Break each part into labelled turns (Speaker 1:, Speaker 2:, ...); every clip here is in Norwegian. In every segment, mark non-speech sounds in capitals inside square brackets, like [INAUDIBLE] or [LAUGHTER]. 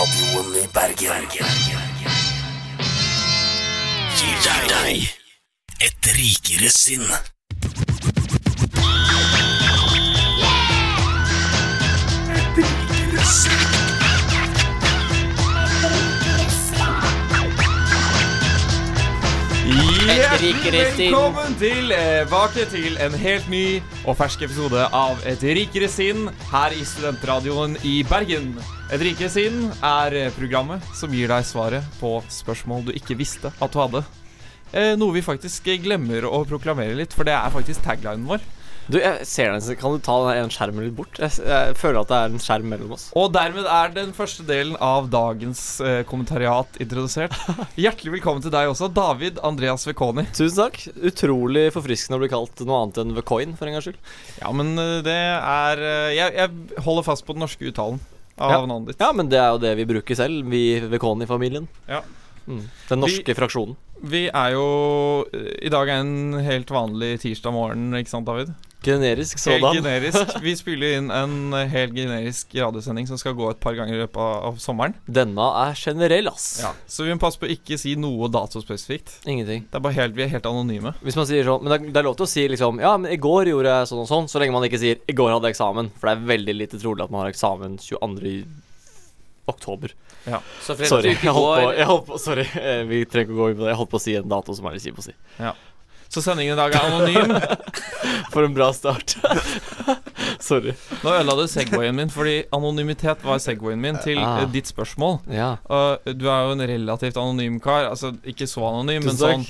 Speaker 1: Studentradioen i Bergen. Gir deg et rikere sinn.
Speaker 2: Velkommen tilbake til en helt ny og fersk episode av Et rikere sinn her i Studentradioen i Bergen. Et rikere sinn er programmet som gir deg svaret på spørsmål du ikke visste at du hadde. Eh, noe vi faktisk glemmer å proklamere litt, for det er faktisk taglinen vår.
Speaker 3: Du, jeg ser den, Kan du ta den ene skjermen litt bort? Jeg, jeg føler at det er en skjerm mellom oss.
Speaker 2: Og dermed er den første delen av dagens eh, kommentariat introdusert. [LAUGHS] Hjertelig velkommen til deg også, David Andreas Vekoni.
Speaker 3: Tusen takk. Utrolig forfriskende å bli kalt noe annet enn Vekoin, for en gangs skyld.
Speaker 2: Ja, men eh, det er eh, jeg, jeg holder fast på den norske uttalen av
Speaker 3: Ja.
Speaker 2: navnet ditt.
Speaker 3: Ja, men det er jo det vi bruker selv, vi Vekoni-familien.
Speaker 2: Ja.
Speaker 3: Mm. Den norske fraksjonen.
Speaker 2: Vi er jo I dag er en helt vanlig tirsdag morgen, ikke sant, David?
Speaker 3: Generisk sådan.
Speaker 2: generisk. [LAUGHS] Vi spiller inn en helt generisk radiosending som skal gå et par ganger i løpet av av sommeren.
Speaker 3: Denne er generell, ass.
Speaker 2: Ja, Så vi må passe på å ikke si noe datospesifikt.
Speaker 3: Ingenting.
Speaker 2: Det er bare helt, Vi er helt anonyme.
Speaker 3: Hvis man sier sånn Men det er, det er lov til å si liksom Ja, men i går gjorde jeg sånn og sånn, så lenge man ikke sier 'i går hadde jeg eksamen', for det er veldig lite trolig at man har eksamen 22. oktober.
Speaker 4: Så
Speaker 3: Sorry, jeg holdt på, jeg holdt på Sorry, eh, vi trenger ikke å gå inn på det. Jeg holdt på å si en dato som er litt kjip å si.
Speaker 2: Så sendingen i dag er anonym. [LAUGHS]
Speaker 3: For en bra start. [LAUGHS] Sorry.
Speaker 2: Nå ødela du Segwayen min, fordi anonymitet var Segwayen min til
Speaker 3: Ah.
Speaker 2: eh, ditt spørsmål.
Speaker 3: Ja.
Speaker 2: Og du er jo en relativt anonym kar. Altså ikke så anonym, men sånn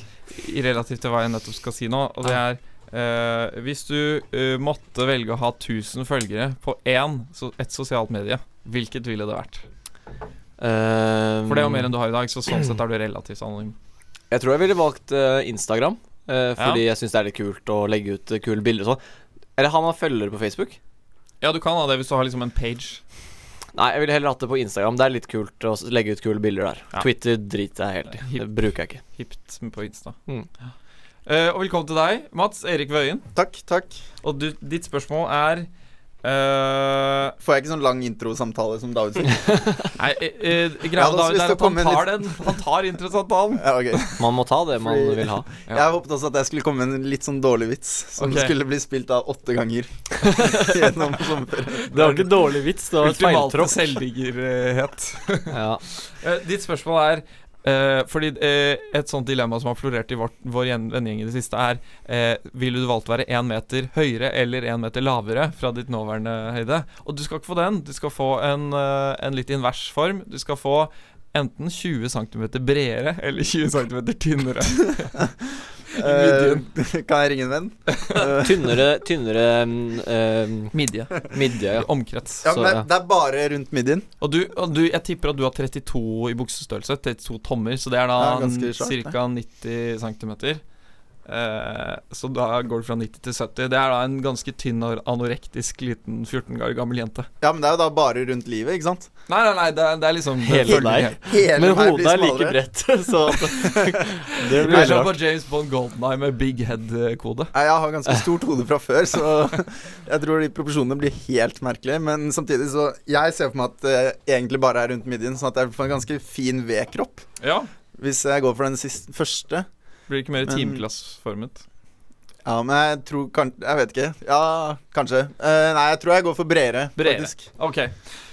Speaker 2: i relativt til hva jeg nettopp skal si nå. Og det er eh, Hvis du uh, måtte velge å ha 1000 følgere på én, så et sosialt medie, hvilket ville det vært?
Speaker 3: Ehm,
Speaker 2: For det er jo mer enn du har i dag, så sånn sett er du relativt anonym.
Speaker 3: Jeg tror jeg ville valgt eh, Instagram. Eh, fordi jeg syns det er litt kult å legge ut uh, kule bilder og sånn. Eller har man følgere på Facebook?
Speaker 2: Ja, du kan ha det hvis du har liksom en page.
Speaker 3: Nei, jeg ville heller hatt det på Instagram. Det er litt kult å legge ut kule bilder der.
Speaker 2: Ja.
Speaker 3: Twitter driter jeg helt i. Det bruker jeg ikke.
Speaker 2: Hipt på Insta.
Speaker 3: Mm.
Speaker 2: Uh, og velkommen til deg, Mats Erik Wøien.
Speaker 5: Takk, takk.
Speaker 2: Og du, ditt spørsmål er eh,
Speaker 5: Får jeg ikke sånn lang introsamtale som David sier? [LAUGHS]
Speaker 2: Nei, eh, greia med David er at han tar den Han tar introsamtalen.
Speaker 5: Ja, okay.
Speaker 3: Man må ta det man
Speaker 5: Fordi-
Speaker 3: vil ha.
Speaker 2: Ja. [LAUGHS]
Speaker 5: Jeg håpet også at jeg skulle komme med en litt sånn dårlig vits, som
Speaker 2: okay.
Speaker 5: skulle bli spilt av åtte ganger [LAUGHS] gjennom sommerferien.
Speaker 3: Det var ikke dårlig vits, det var et
Speaker 2: Ultimate
Speaker 3: feiltråkk.
Speaker 2: selvdiggerhet.
Speaker 3: Ja.
Speaker 2: Uh, ditt spørsmål er eh, Fordi eh, et sånt dilemma som har florert i vår, vår gjen- vennegjeng i det siste, er eh, Ville du valgt å være én meter høyere eller én meter lavere fra ditt nåværende høyde? Og du skal ikke få den. Du skal få en, eh, en litt invers form. Du skal få enten 20 cm bredere eller 20 cm tynnere. [LAUGHS]
Speaker 5: uh, kan jeg ringe en venn? [LAUGHS]
Speaker 3: Tynnere, tynnere eh,
Speaker 2: Midje.
Speaker 3: midje, ja.
Speaker 2: Omkrets.
Speaker 5: ja,
Speaker 3: Så, ja.
Speaker 5: det er bare rundt midjen.
Speaker 2: Og, du, og du, jeg tipper at du har 32 i buksestørrelse. 32 tommer. Så det er da ca. 90 cm. Eh, så da går det fra 90 til 70. Det er da en ganske tynn og anorektisk liten 14 år gammel jente.
Speaker 5: Ja, men det er jo da bare rundt livet, ikke sant?
Speaker 2: Nei, nei, nei, det er, det er liksom
Speaker 3: Hele deg. Men hodet er like bredt, [LAUGHS] så Det [LAUGHS]
Speaker 2: Det
Speaker 3: blir rart.
Speaker 2: på James Bond Goldeneye med big head-kode.
Speaker 5: Jeg har ganske stort hode fra før, så [LAUGHS] jeg tror de proporsjonene blir helt merkelige. Men samtidig så Jeg ser for meg at det egentlig bare er rundt midjen, sånn at jeg får en ganske fin V-kropp.
Speaker 2: Ja.
Speaker 5: Hvis jeg går for den siste, første.
Speaker 2: Blir ikke mer
Speaker 5: Men-
Speaker 2: timeglassformet.
Speaker 5: Ja, men jeg tror kan, Jeg vet ikke. Ja, kanskje. Uh, nei, jeg tror jeg går for bredere,
Speaker 2: Bredere.
Speaker 5: faktisk.
Speaker 2: Ok.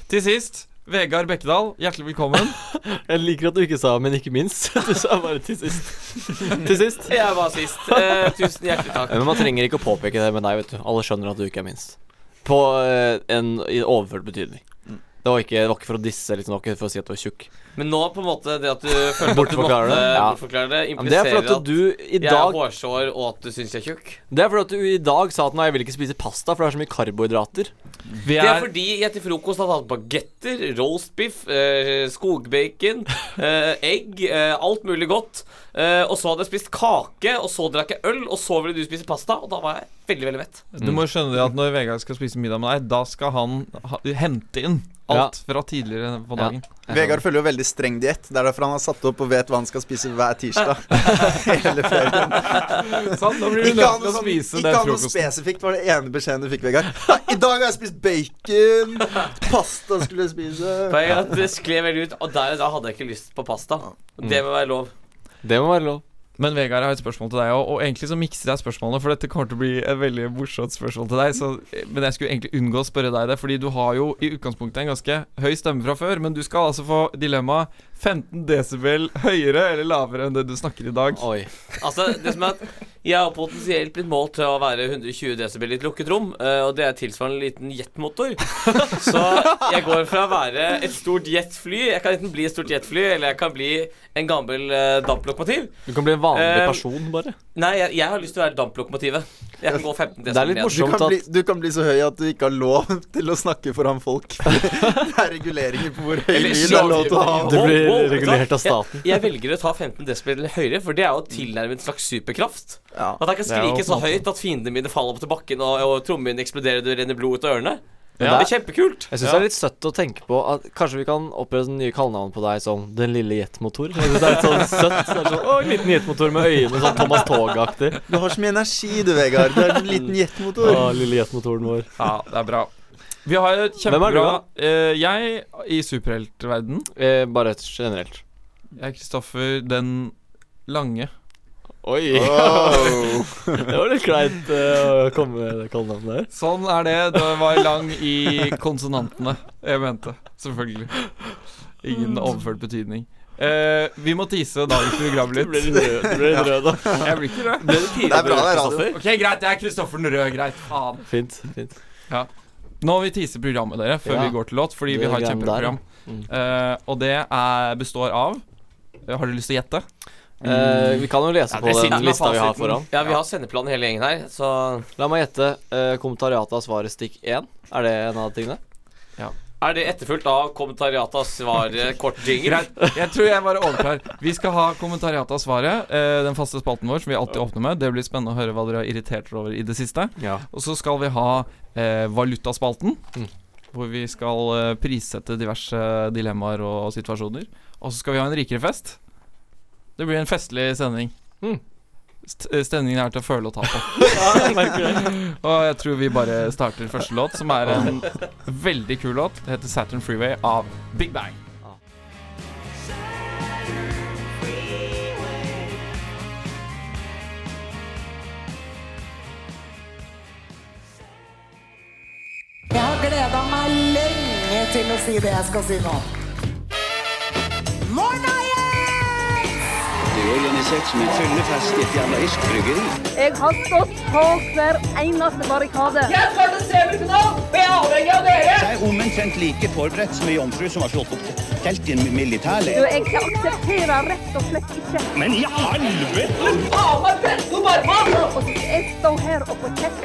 Speaker 2: Til sist, Vegard Bekkedal, hjertelig velkommen. [LAUGHS]
Speaker 3: Jeg liker at du ikke sa 'men ikke minst'. [LAUGHS] Du sa bare til sist. til sist. [LAUGHS]
Speaker 4: Jeg var sist. Uh, tusen hjertelig takk.
Speaker 3: Men man trenger ikke å påpeke det med deg, vet du. Alle skjønner at du ikke er minst. På uh, en i overført betydning.
Speaker 5: Mm.
Speaker 3: Det var, ikke, det var ikke for å disse, liksom, det var ikke for å si at du var tjukk.
Speaker 4: Men nå på en måte det at du føler at du måtte
Speaker 3: det? Ja.
Speaker 4: bortforklare det,
Speaker 3: Ja, det er
Speaker 4: impliserer
Speaker 3: at
Speaker 4: at
Speaker 3: du
Speaker 4: jeg er hårsår, og at du syns jeg er tjukk.
Speaker 3: Det er fordi at du i dag sa at nei, jeg vil ikke spise pasta, for det er så mye karbohydrater.
Speaker 2: Vi
Speaker 4: Det er
Speaker 2: er
Speaker 4: fordi jeg til frokost hadde hatt bagetter, roastbiff, eh, skogbacon, eh, egg, eh, alt mulig godt. Eh, og så hadde jeg spist kake, og så drakk jeg øl, og så ville du spise pasta, og da var jeg veldig, veldig mett.
Speaker 2: Du må skjønne det at når Vegard skal spise middag med deg, da skal han ha, hente inn Alt fra tidligere på
Speaker 3: Ja.
Speaker 5: Vegard følger jo veldig streng diett. Det er derfor han har satt opp og vet hva han skal spise hver tirsdag. [LAUGHS] [LAUGHS] Hele ferien.
Speaker 2: Sånn, da blir du nødt til
Speaker 5: noe,
Speaker 2: å
Speaker 5: sånn,
Speaker 2: spise
Speaker 5: ikke ha noe spesifikt, var det ene beskjeden du fikk, Vegard. [LAUGHS] I dag har jeg spist bacon. Pasta skulle jeg spise.
Speaker 4: Poenget er at det skled veldig ut, og der og da hadde jeg ikke lyst på pasta. Det må være lov.
Speaker 3: Det må være lov.
Speaker 2: Men Vegard, jeg har et spørsmål til deg òg. Og egentlig så mikser jeg spørsmålene, for dette kommer til å bli et veldig morsomt spørsmål til deg. Så, men jeg skulle egentlig unngå å spørre deg det, fordi du har jo i utgangspunktet en ganske høy stemme fra før. Men du skal altså få dilemma 15 desibel høyere eller lavere enn det du snakker i dag.
Speaker 3: Oi.
Speaker 4: Altså, det som er at Jeg har potensielt blitt målt til å være 120 desibel i et lukket rom, eh, og det er tilsvarende en liten jetmotor. [LAUGHS] Så jeg går fra å være et stort jetfly Jeg kan enten bli et stort jetfly, eller jeg kan bli en gammel eh, damplokomotiv.
Speaker 3: Du kan bli en vanlig
Speaker 4: uh,
Speaker 3: person, bare.
Speaker 4: Nei, jeg, jeg har lyst til å være damplokomotivet. Jeg kan gå 15
Speaker 3: Det er litt.
Speaker 5: Du
Speaker 3: morsomt
Speaker 5: kan, bli,
Speaker 3: at
Speaker 5: du kan bli så høy at du ikke har lov til å snakke foran folk. [LAUGHS] Det er reguleringer på hvor høy lyd det er lov til å ha.
Speaker 4: Wow,
Speaker 3: regulert av staten.
Speaker 4: Jeg, jeg velger å ta 15 desibel høyere, for det er jo tilnærmet en slags superkraft.
Speaker 5: Ja.
Speaker 4: At jeg kan skrike så høyt at fiendene mine faller opp til bakken, og, og trommene mine eksploderer, det renner blod ut av ørene.
Speaker 2: Ja.
Speaker 4: Det er kjempekult.
Speaker 3: Jeg syns det er litt søtt å tenke på at kanskje vi kan opprette nye kallenavn på deg som Den lille jetmotor. Det er litt sånn søtt. Så sånn, å, en liten jetmotor med øyne, sånn Thomas Tog-aktig.
Speaker 5: Du har så mye energi du, Vegard. Du er en liten jetmotor.
Speaker 3: Ja, lille jetmotoren vår.
Speaker 2: Ja, det er bra. Vi har jo kjempebra
Speaker 3: Hvem er du,
Speaker 2: kjempebra eh, Jeg i superheltverden.
Speaker 3: Eh, bare et generelt.
Speaker 2: Jeg er Kristoffer den lange.
Speaker 3: Oi.
Speaker 5: Oh. [LAUGHS]
Speaker 3: det var litt kleint uh, å komme med det kallenavnet der.
Speaker 2: Sånn er det. Det var lang i konsonantene. Jeg mente. Selvfølgelig. Ingen overført betydning. Uh, vi må tise dagens program
Speaker 3: Du ble
Speaker 2: litt.
Speaker 3: rød, du ble litt rød da.
Speaker 2: Jeg blir ikke rød.
Speaker 4: Ble det
Speaker 5: Det er bra, det er radio.
Speaker 2: Ok, greit. Jeg er Kristoffer den røde. Greit. Faen.
Speaker 3: Fint. fint.
Speaker 2: Nå må vi tease programmet, dere, før
Speaker 3: Ja.
Speaker 2: vi går til låt. Fordi vi har et kjempeprogram.
Speaker 3: Mm.
Speaker 2: Uh, og det er, består av eh, Har du lyst til å gjette?
Speaker 3: Uh, vi kan jo lese
Speaker 4: Ja,
Speaker 3: på den lista vi har foran.
Speaker 4: Ja, vi har sendeplanen hele gjengen her, så
Speaker 3: La meg gjette. Uh, kommentariatet av svaret stikk 1. Er det en av tingene?
Speaker 4: Er det etterfulgt av kommentariatet av svaret [LAUGHS] kort jingle.
Speaker 2: Jeg tror jeg bare overtar. Vi skal ha kommentariatet av svaret. eh, den faste spalten vår som vi alltid åpner med. Det blir spennende å høre hva dere har irritert dere over i det siste.
Speaker 3: Ja.
Speaker 2: Og så skal vi ha eh, valutaspalten.
Speaker 3: Mm.
Speaker 2: Hvor vi skal eh, prissette diverse dilemmaer og situasjoner. Og så skal vi ha en rikere fest. Det blir en festlig sending.
Speaker 3: Mm.
Speaker 2: St stemningen er til å føle og ta på. [LAUGHS]
Speaker 3: ja, jeg. [LAUGHS]
Speaker 2: Og jeg tror vi bare starter første låt, som er en veldig kul låt. Det heter Saturn Freeway av Big Bang.
Speaker 6: Jeg har gleda meg lenge til å si det jeg skal si nå. Morna,
Speaker 7: er organisert som en fyllefest i et jernaisk bryggeri.
Speaker 8: Jeg har stått på hver eneste barrikade.
Speaker 7: Jeg er omtrent like forberedt som ei jomfru som har slått opp telt i en militærleir.
Speaker 8: jeg aksepterer rett og slett ikke.
Speaker 7: Men i helvete!
Speaker 8: Og så skal jeg stå her og få kjeft.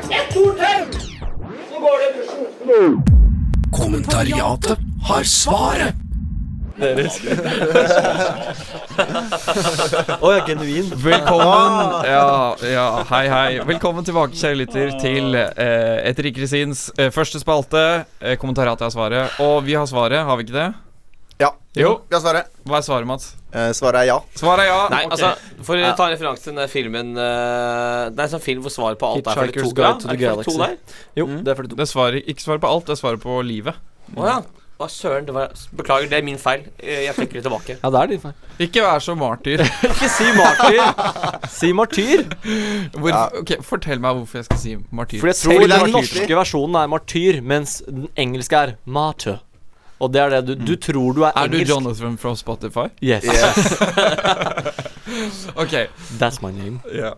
Speaker 1: Kommentariatet har svaret. [LAUGHS]
Speaker 3: Å ja, genuin.
Speaker 2: Velkommen Ja, ja, hei, hei. Velkommen tilbake, kjære lytter, til eh, Et rikere sinns eh, første spalte. Eh, kommentariatet er svaret. Og vi har svaret, har vi ikke det?
Speaker 5: Ja.
Speaker 2: Jo.
Speaker 5: Vi har svaret.
Speaker 2: Hva er svaret, Mats?
Speaker 5: Eh, svaret er ja.
Speaker 2: Svaret er ja.
Speaker 4: Nei,
Speaker 2: okay.
Speaker 4: altså, for å ta en referanse til den filmen uh, Det er en sånn film hvor svaret på alt er 42.
Speaker 3: Hitchhiker's Guide to
Speaker 4: Ja,
Speaker 3: the
Speaker 4: er det 42
Speaker 3: Galaxy.
Speaker 4: der?
Speaker 3: Jo, det er fordi
Speaker 2: Det er svaret, ikke svaret på alt, det er svaret på livet.
Speaker 4: Å ja. Å, søren. Det var, beklager, det er min feil. Eh, Jeg trekker det tilbake.
Speaker 3: Ja, det er din feil.
Speaker 2: Ikke vær så martyr. [LAUGHS]
Speaker 3: Ikke si martyr. Si martyr.
Speaker 2: Hvor, ok, Fortell meg hvorfor jeg skal si martyr.
Speaker 3: For jeg
Speaker 5: Tror er
Speaker 3: den
Speaker 5: martyr.
Speaker 3: norske versjonen er martyr, mens den engelske er martyr. Og det er det du Du tror du er,
Speaker 2: er du. Jonathan fra Spotify? [LAUGHS]
Speaker 3: Yes.
Speaker 2: Ok.
Speaker 3: That's my name.
Speaker 2: Ja.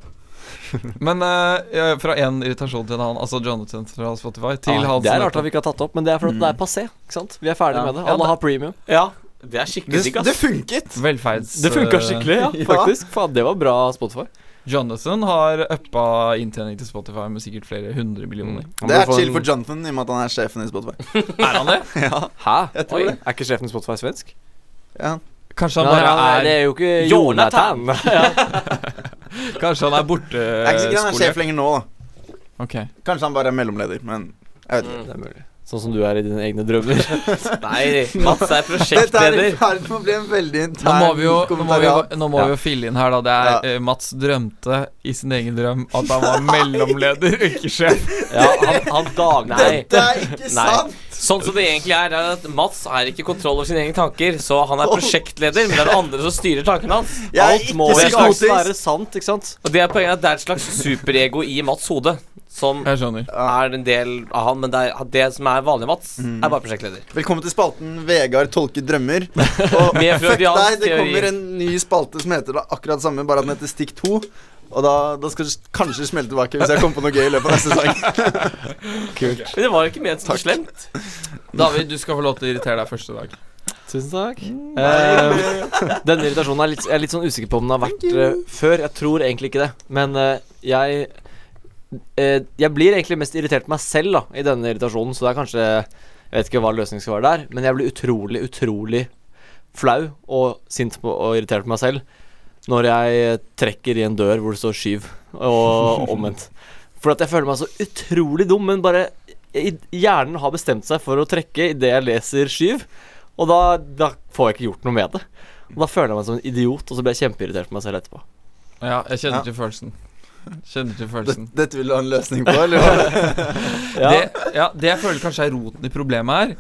Speaker 2: Men uh, fra én irritasjon til en annen, altså Jonathan fra Spotify, til
Speaker 3: Ah, det er rart at vi ikke har tatt opp, men det er fordi det er passé. Ikke sant? Vi er ferdig
Speaker 4: Ja.
Speaker 3: med det. Alle
Speaker 2: ja,
Speaker 3: har premium.
Speaker 4: Ja, det er skikkelig
Speaker 5: Det,
Speaker 4: digg,
Speaker 5: det funket.
Speaker 2: Velferds...
Speaker 3: Det funka skikkelig, ja. [LAUGHS]
Speaker 5: ja.
Speaker 3: Faktisk. Faen, det var bra Spotify.
Speaker 2: Jonathan har uppa inntjening til Spotify med sikkert flere hundre millioner.
Speaker 3: Mm.
Speaker 5: Det er chill for Jonathan, i og med at han er sjefen i Spotify. [LAUGHS]
Speaker 2: Er han det? [LAUGHS]
Speaker 5: ja,
Speaker 3: Hæ?
Speaker 5: jeg tror
Speaker 4: Oi.
Speaker 5: det.
Speaker 3: Er ikke sjefen i Spotify svensk?
Speaker 5: Ja.
Speaker 2: Kanskje han
Speaker 3: ja,
Speaker 2: bare
Speaker 3: er det
Speaker 2: er
Speaker 3: jo ikke
Speaker 4: Jonathan.
Speaker 3: Jonathan.
Speaker 2: Kanskje han er borte
Speaker 5: Jeg er ikke sikker han er sjef lenger nå, da.
Speaker 2: Ok.
Speaker 5: Kanskje han bare er mellomleder, men jeg vet ikke.
Speaker 3: Det er mulig. Sånn som du er i dine egne drømmer. [LAUGHS]
Speaker 4: Nei, Mats er [LAUGHS]
Speaker 5: Dette er i
Speaker 4: prosjektleder.
Speaker 5: ferd med å bli en veldig
Speaker 2: Nå må vi jo, nå må vi, nå må vi jo fylle inn her, da. Det er
Speaker 5: Ja.
Speaker 2: uh, Mats drømte i sin egen drøm at han var mellomleder, [LAUGHS] ikke sjef.
Speaker 3: Ja, han, han dag...
Speaker 4: Nei.
Speaker 5: Dette er ikke
Speaker 4: Nei.
Speaker 5: sant!
Speaker 4: Sånn som det egentlig er, er at Mats er ikke kontroll over sine egne tanker, så han er prosjektleder, men det er det andre som styrer tankene hans.
Speaker 5: Er
Speaker 3: Alt må jo være sant, ikke sant?
Speaker 4: Og det er poenget at det er et slags superego i Mats hode, som
Speaker 2: Jeg
Speaker 4: er en del av han, men det, er, det som er vanlig Mats,
Speaker 5: Mm.
Speaker 4: er bare prosjektleder.
Speaker 5: Velkommen til spalten Vegard tolker drømmer. [LAUGHS] Og fuck deg, det
Speaker 4: teori.
Speaker 5: kommer en ny spalte som heter det akkurat samme, bare at den heter Stikk 2. Og da, da skal du kanskje smelle tilbake hvis jeg kommer på noe gøy i løpet av neste sesong. [LAUGHS]
Speaker 4: Men det var ikke ment som slemt.
Speaker 2: David, du skal få lov til å irritere deg første dag.
Speaker 3: Tusen takk. Eh, [LAUGHS] denne irritasjonen er litt, jeg er litt sånn usikker på om den har vært eh, før. Jeg tror egentlig ikke det. Men uh, jeg Jeg blir egentlig mest irritert på meg selv da i denne irritasjonen, så det er kanskje Jeg vet ikke hva løsningen skal være der, men jeg blir utrolig, utrolig flau og sint på, og irritert på meg selv når jeg trekker i en dør hvor det står 'skyv', og [LAUGHS] omvendt. For at jeg føler meg så utrolig dum, men bare Hjernen har bestemt seg for å trekke idet jeg leser 'skyv'. Og da, da får jeg ikke gjort noe med det. Og Da føler jeg meg som en idiot, og så blir jeg kjempeirritert på meg selv etterpå.
Speaker 2: Ja, jeg kjenner
Speaker 5: Ja.
Speaker 2: til følelsen. Kjenner til
Speaker 5: Dette,
Speaker 2: følelsen.
Speaker 5: dette vil du ha en løsning på, eller? [LAUGHS]
Speaker 3: Ja.
Speaker 2: Det, ja, det jeg føler kanskje er roten i problemet her,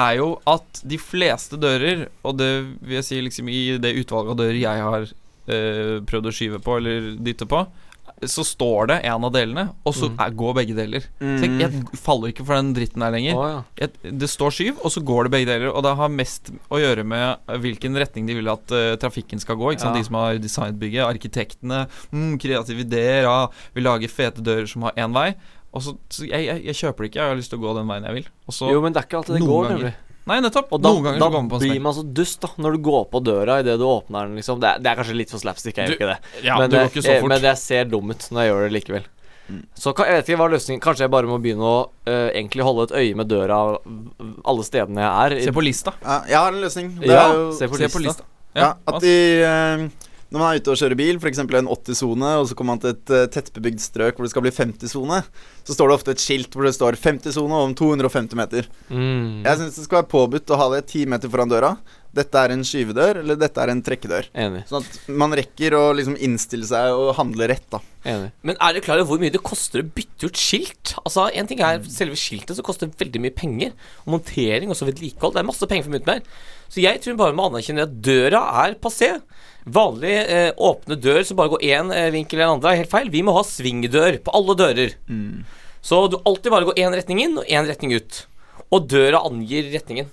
Speaker 2: er jo at de fleste dører, og det vil jeg si liksom i det utvalget av dører jeg har øh, prøvd å skyve på eller dytte på, så står det en av delene, og så
Speaker 3: Mm.
Speaker 2: er, går begge deler. Så jeg,
Speaker 5: Mm.
Speaker 2: jeg faller ikke for den dritten der lenger.
Speaker 3: Oh, ja.
Speaker 2: Jeg, det står skyv, og så går det begge deler. Og det har mest å gjøre med eh, hvilken retning de vil at uh, trafikken skal gå.
Speaker 3: Ja.
Speaker 2: De som har designet bygget, arkitektene, mm, kreative ideer, ja, vil lage fete dører som har én vei. Og så, så jeg, jeg, kjøper det ikke, jeg har lyst til å gå den veien jeg vil. Og så
Speaker 3: Jo, men det er ikke alltid det går,
Speaker 2: ganger.
Speaker 3: nemlig.
Speaker 2: Nei, nettopp.
Speaker 3: Og da,
Speaker 2: noen ganger
Speaker 3: da
Speaker 2: så går man på en
Speaker 3: blir man så dust, da. Når du går på døra idet du åpner den, liksom. Det er, det er kanskje litt for slapstick, jeg gjør ikke det.
Speaker 2: Ja,
Speaker 3: men,
Speaker 2: du går
Speaker 3: eh,
Speaker 2: ikke så fort.
Speaker 3: men jeg ser dum ut når jeg gjør det likevel.
Speaker 5: Mm.
Speaker 3: Så jeg vet ikke hva løsningen Kanskje jeg bare må begynne å uh, egentlig holde et øye med døra alle stedene jeg er.
Speaker 2: Se på lista.
Speaker 5: Ja, jeg har en løsning. Det
Speaker 3: Ja,
Speaker 5: er jo
Speaker 3: se på
Speaker 2: Se
Speaker 3: lista.
Speaker 2: på lista.
Speaker 5: ja,
Speaker 2: ja,
Speaker 5: at de eh, Når man er ute og kjører bil, f.eks. en 80-sone, og så kommer man til et eh, tettbebygd strøk hvor det skal bli 50-sone, så står det ofte et skilt hvor det står 50-sone om 250 meter.
Speaker 3: Mm.
Speaker 5: Jeg syns det skal være påbudt å ha det ti meter foran døra. Dette er en skyvedør, eller dette er en trekkedør.
Speaker 3: Enig.
Speaker 5: Sånn at man rekker å liksom innstille seg og handle rett, da.
Speaker 3: Enig.
Speaker 4: Men er dere klar over hvor mye det koster å bytte ut skilt? Altså, En ting er selve skiltet, som koster veldig mye penger. Og montering og så vedlikehold. Det er masse penger for mye mer. Så jeg tror bare må anerkjenne at døra er passé. Vanlig eh, åpne dør som bare går én eh, vinkel eller andre, er helt feil. Vi må ha svingdør på alle dører. Så du alltid bare går én retning inn og én retning ut. Og døra angir retningen.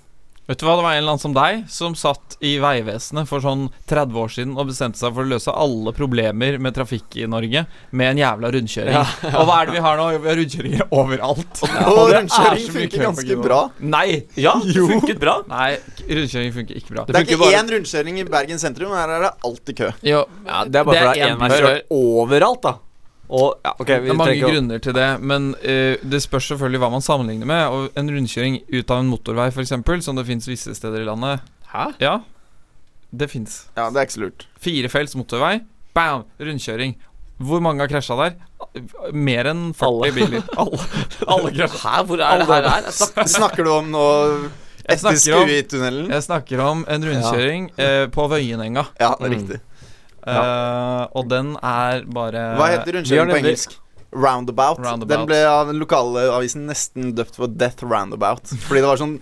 Speaker 2: Vet du hva, det var en eller annen som deg som satt i Vegvesenet for sånn 30 år siden og bestemte seg for å løse alle problemer med trafikk i Norge med en jævla rundkjøring. Og hva er det vi har nå? Vi har rundkjøringer [LAUGHS] overalt.
Speaker 5: og
Speaker 2: det er
Speaker 5: rundkjøring funker ganske bra.
Speaker 2: Nei!
Speaker 4: Ja, [LAUGHS] det funket bra.
Speaker 2: Nei, rundkjøring funker ikke bra.
Speaker 5: Det er ikke
Speaker 3: bare-
Speaker 5: én rundkjøring i Bergen sentrum. Her er det alltid kø.
Speaker 2: Jo,
Speaker 3: Ja, det er bare fordi det er
Speaker 2: en
Speaker 3: enveiskjør overalt, da. Og ja, ok,
Speaker 2: Det er mange
Speaker 3: trenger
Speaker 2: grunner til det, men uh, det spørs selvfølgelig hva man sammenligner med. Og en rundkjøring ut av en motorvei, f.eks., som det fins visse steder i landet
Speaker 3: Hæ?
Speaker 2: Ja, det fins.
Speaker 5: Ja, det er ikke så lurt.
Speaker 2: Firefelts motorvei, bam, rundkjøring. Hvor mange har krasja der? Mer enn 40
Speaker 3: Alle.
Speaker 2: biler. [LAUGHS] Alle, alle.
Speaker 4: Hæ, hvor er det her? er? Snakker-
Speaker 5: Snakker du om nå etter
Speaker 2: snakker
Speaker 5: Skui-tunnelen?
Speaker 2: jeg snakker om en rundkjøring eh, på Vøyenenga.
Speaker 5: Ja, det er
Speaker 3: Mm.
Speaker 2: Eh, og den er bare
Speaker 5: Hva heter rundkjøringen på engelsk? Roundabout.
Speaker 2: Roundabout.
Speaker 5: Den ble av den lokale avisen nesten døpt for Death Roundabout. Fordi det var sånn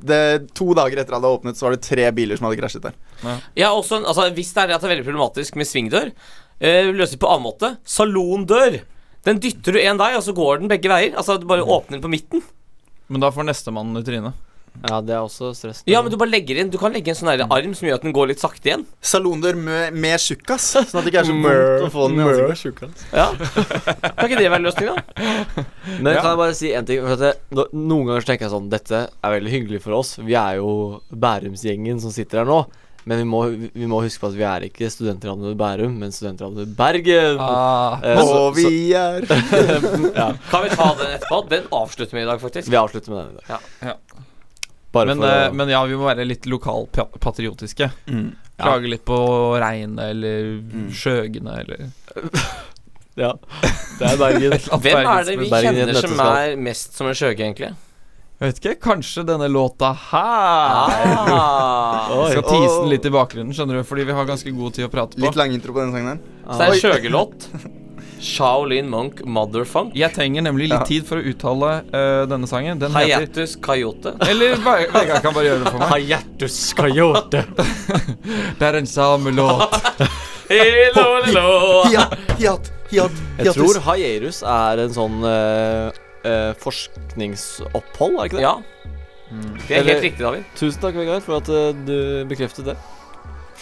Speaker 5: det, To dager etter at det hadde åpnet, så var det tre biler som hadde krasjet der.
Speaker 4: Ja, ja også en, altså Hvis det er det er veldig problematisk med svingdør, eh, løser det på annen måte. Salondør. Den dytter du en vei, og så går den begge veier. Altså Du bare åpner den på midten.
Speaker 2: Men da får nestemann i trynet.
Speaker 3: Ja, det er også stress.
Speaker 4: Ja, men du bare legger inn Du kan legge en sånn der arm som gjør at den går litt sakte igjen.
Speaker 5: Salondør med, med tjukkas, sånn at det ikke er så vondt å få den i ansiktet.
Speaker 4: Ja Kan ikke det være løsninga? [LAUGHS]
Speaker 3: Men
Speaker 2: Ja.
Speaker 3: kan jeg bare si en ting? For at jeg, noen ganger så tenker jeg sånn Dette er veldig hyggelig for oss. Vi er jo Bærumsgjengen som sitter her nå. Men vi må, vi må huske på at vi er ikke studentradioen Bærum, men studentradioen Bergen.
Speaker 2: Ah,
Speaker 3: Eh, så-
Speaker 5: Og vi er [LAUGHS]
Speaker 3: ja,
Speaker 4: Kan vi ta den etterpå? Den avslutter vi i dag, faktisk.
Speaker 3: vi avslutter med den i dag.
Speaker 4: Ja.
Speaker 2: Ja.
Speaker 3: Bare
Speaker 2: men,
Speaker 3: for
Speaker 2: eh,
Speaker 3: å
Speaker 2: men ja, vi må være litt lokalpatriotiske.
Speaker 5: mm.
Speaker 2: Klage litt på regnet eller
Speaker 5: Mm.
Speaker 2: skjøgene eller [LAUGHS]
Speaker 3: Ja. Det er Bergen. [LAUGHS]
Speaker 4: Hvem er det vi
Speaker 3: Bergen
Speaker 4: kjenner som er mest som en skjøge, egentlig?
Speaker 2: Jeg vet ikke, kanskje denne låta her
Speaker 4: Ah. [LAUGHS]
Speaker 2: Skal tise den litt i bakgrunnen, skjønner du, fordi vi har ganske god tid å prate på.
Speaker 5: Litt lang intro på denne sangen her.
Speaker 4: Så det er en Sjøge-låt. Shaolin Monk Motherfunk.
Speaker 2: Jeg trenger nemlig litt
Speaker 5: Ja.
Speaker 2: tid for å uttale uh, denne sangen. Den
Speaker 4: Hayatus Coyote.
Speaker 2: Eller [LAUGHS] Vegard kan bare gjøre det for meg.
Speaker 3: Hayatus Coyote. [LAUGHS]
Speaker 2: Det er en samelåt.
Speaker 4: låt. [LAUGHS]
Speaker 5: Hiat, hiat, hiat,
Speaker 3: Jeg tror Hayerus er en sånn uh, uh, forskningsopphold, er ikke det?
Speaker 4: Ja. Det er helt riktig, David.
Speaker 3: Tusen takk, Vegard, for at du bekreftet det.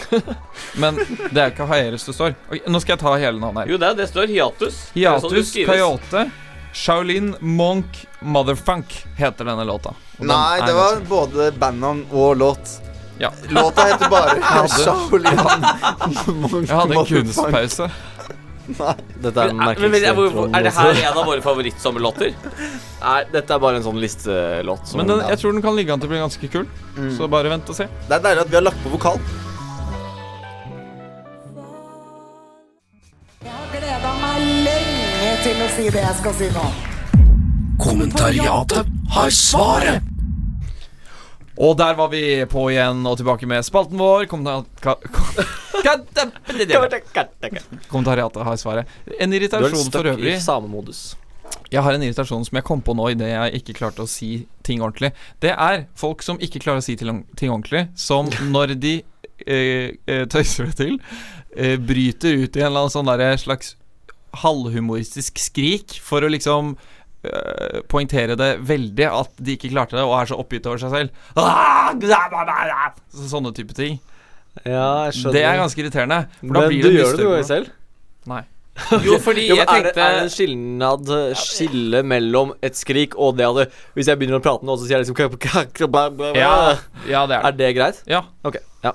Speaker 3: [LAUGHS]
Speaker 2: Men det er ikke Haeres det står. Okay, nå skal jeg ta hele navnet her.
Speaker 4: Jo, det, det står hiatus. Sånn
Speaker 2: Hiatus. Coyote Shaolin Monk Motherfunk heter denne låta. Og den
Speaker 5: Nei,
Speaker 2: er
Speaker 5: det var
Speaker 2: ganske-
Speaker 5: både bandnavn og låt.
Speaker 2: Ja.
Speaker 5: Låta heter bare [LAUGHS] Shaolin Monk
Speaker 2: Jeg hadde en
Speaker 5: kunstpause.
Speaker 2: kunstpause.
Speaker 3: Dette er
Speaker 4: Men, men, men,
Speaker 3: merkeligste
Speaker 4: hvor- er det her en av våre favorittsommerlåter? [LAUGHS]
Speaker 3: Nei, dette er bare en sånn listelåt.
Speaker 2: Men den, jeg tror den kan ligge an til å bli ganske kul. Så bare vent og se.
Speaker 5: Det er deilig at vi har lagt på vokal.
Speaker 6: Til å si det jeg skal si nå.
Speaker 1: Kommentariatet har svaret.
Speaker 2: Og der var vi på igjen og tilbake med spalten vår. Kommentariatet har svaret. En irritasjon for øvrig. Jeg har en irritasjon som jeg kom på nå idet jeg ikke klarte å si ting ordentlig. Det er folk som ikke klarer å si ting ordentlig, som [LAUGHS] når de eh, eh, tøyser det til, eh, bryter ut i en eller annen sånn slags halvhumoristisk skrik for å liksom øh, poengtere det veldig at de ikke klarte det, og er så oppgitt over seg selv. Ah, sånne type ting.
Speaker 3: Ja, jeg skjønner.
Speaker 2: Det er ganske irriterende. For da
Speaker 3: Men
Speaker 2: blir
Speaker 3: du
Speaker 2: det
Speaker 3: gjør det jo ganger selv?
Speaker 2: Nei. [LAUGHS]
Speaker 4: Jo, fordi
Speaker 3: Jo,
Speaker 4: jeg
Speaker 3: er,
Speaker 4: tenkte
Speaker 3: er det en skilnad Skille mellom et skrik og det at Hvis jeg begynner å prate nå, så sier jeg liksom. [LAUGHS]
Speaker 2: Ja, ja, det er det.
Speaker 3: Er
Speaker 2: det
Speaker 3: greit?
Speaker 2: Ja,
Speaker 3: Ok, ja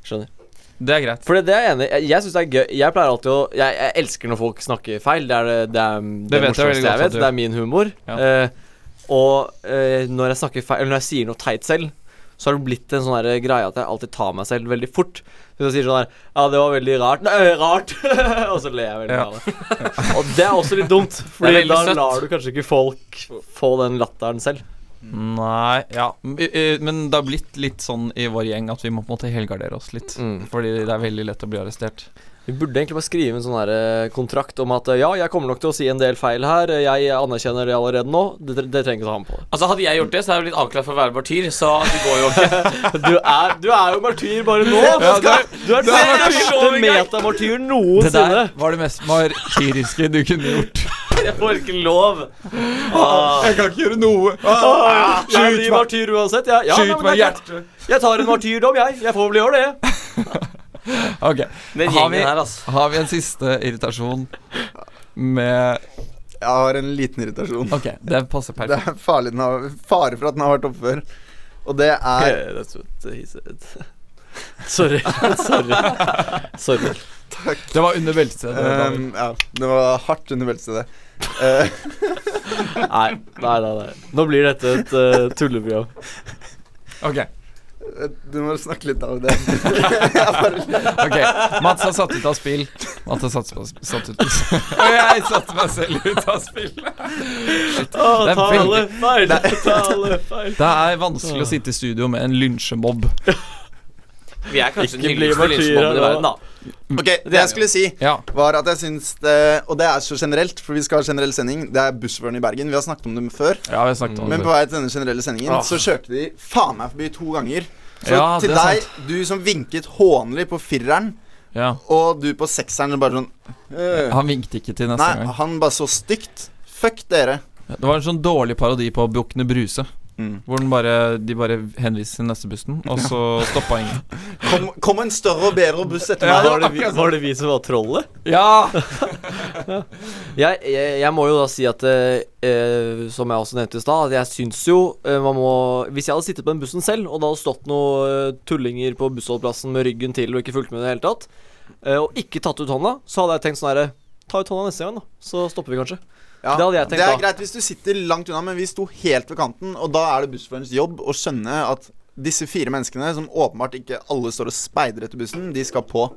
Speaker 3: Skjønner
Speaker 2: det er greit.
Speaker 3: For det, det er jeg enig i. Jeg, synes det er gøy Jeg pleier alltid å Jeg, jeg elsker når folk snakker feil. Det er det, det, er, det,
Speaker 2: det
Speaker 3: morsomste jeg,
Speaker 2: jeg
Speaker 3: vet. Det er min humor.
Speaker 2: Ja.
Speaker 3: Eh, og eh, når jeg snakker feil Eller når jeg sier noe teit selv, så har det blitt en sånn greie at jeg alltid tar meg selv veldig fort. Hvis jeg sier sånn her Ja, det var veldig rart. Nei, rart! [LAUGHS] og så ler jeg veldig
Speaker 2: Ja.
Speaker 3: av det. og det er også litt dumt, Fordi da lar du kanskje ikke folk få den latteren selv.
Speaker 2: Nei, ja Men det har blitt litt sånn i vår gjeng at vi må på en måte helgardere oss litt.
Speaker 3: Mm.
Speaker 2: Fordi det er veldig lett å bli arrestert.
Speaker 3: Vi burde egentlig bare skrive en sånn her eh, kontrakt om at eh, ja, jeg kommer nok til å si en del feil her. eh, Jeg anerkjenner det allerede nå. Det, det trenger ikke å ha med på.
Speaker 4: Altså Hadde jeg gjort det, så hadde jeg blitt avklart for å være martyr, så det går jo ikke. [LAUGHS]
Speaker 3: Du er, du er jo martyr bare nå!
Speaker 2: Ja, du er-
Speaker 3: du er
Speaker 2: du er
Speaker 3: metamartyr
Speaker 2: Det der var det mest martyriske du kunne gjort.
Speaker 4: Jeg får ikke lov. Ah.
Speaker 2: Jeg kan ikke gjøre noe.
Speaker 3: Jeg blir martyr uansett. Ja, ja,
Speaker 2: Skyt meg i
Speaker 3: er
Speaker 2: hjertet.
Speaker 3: Jeg tar en martyrdom, jeg. Jeg får vel gjøre det. [LAUGHS]
Speaker 2: Ok, Har vi-
Speaker 4: her, altså.
Speaker 2: Har vi en siste irritasjon med
Speaker 5: Jeg har en liten irritasjon.
Speaker 2: Ok, det passer [LAUGHS]
Speaker 5: Det er farlig den har, fare for at den har vært oppe før. Og det er [LAUGHS] [LAUGHS]
Speaker 3: Said. Sorry. Sorry. Takk.
Speaker 2: Det var under beltestedet.
Speaker 5: Um, Ja, det var hardt under beltestedet. Eh, [LAUGHS]
Speaker 3: Nei, nei, nei. nei. Nå blir dette et uh, tulleprogram.
Speaker 2: Ok,
Speaker 5: du må snakke litt av det. [LAUGHS]
Speaker 2: Ok Mats har satt ut av spill. Mats har satt, satt ut Og jeg satte meg selv ut av spill. Shit. Det er
Speaker 3: feil. Tale feil.
Speaker 2: Det er vanskelig å sitte i studio med en lynsjemobb.
Speaker 4: Vi er kanskje den hyggeligste
Speaker 3: martyrer
Speaker 4: i verden, da.
Speaker 5: ok, det jeg skulle si,
Speaker 2: Ja.
Speaker 5: var at jeg syns det Og det er så generelt, for vi skal ha generell sending. Det er bussføreren i Bergen. Vi har snakket om det før.
Speaker 2: ja, vi har snakket om
Speaker 5: Men på vei til denne generelle sendingen så kjørte de faen meg forbi to ganger. Så
Speaker 2: Ja,
Speaker 5: til
Speaker 2: det er
Speaker 5: deg, du som vinket hånlig på fireren,
Speaker 2: Ja.
Speaker 5: og du på sekseren bare sånn øh.
Speaker 2: Han vinket ikke til neste
Speaker 5: Nei,
Speaker 2: gang.
Speaker 5: han bare så stygt. Fuck dere.
Speaker 2: Det var en sånn dårlig parodi på Bukkene Bruse.
Speaker 5: Mm.
Speaker 2: Hvor den bare, de bare henviser til neste bussen, og så stoppa ingen. [LAUGHS]
Speaker 5: Kom, kom en større og bedre buss etter
Speaker 2: Ja.
Speaker 3: Var det, vi, var det vi som var trollet? [LAUGHS]
Speaker 2: Ja!
Speaker 3: Jeg, jeg, jeg må jo da si at eh, eh, Som jeg også nevnte i stad, at jeg syns jo eh, man må Hvis jeg hadde sittet på den bussen selv, og det hadde stått noen eh, tullinger på bussholdeplassen med ryggen til og ikke fulgt med i det hele tatt, eh, og ikke tatt ut hånda, så hadde jeg tenkt sånn herre Ta ut hånda neste gang, da. Så stopper vi kanskje.
Speaker 5: Ja,
Speaker 3: Det hadde jeg tenkt
Speaker 5: det er
Speaker 3: da.
Speaker 5: greit hvis du sitter langt unna, men vi sto helt ved kanten, og da er det bussførerens jobb å skjønne at disse fire menneskene, som åpenbart ikke alle står og speider etter bussen, de skal på.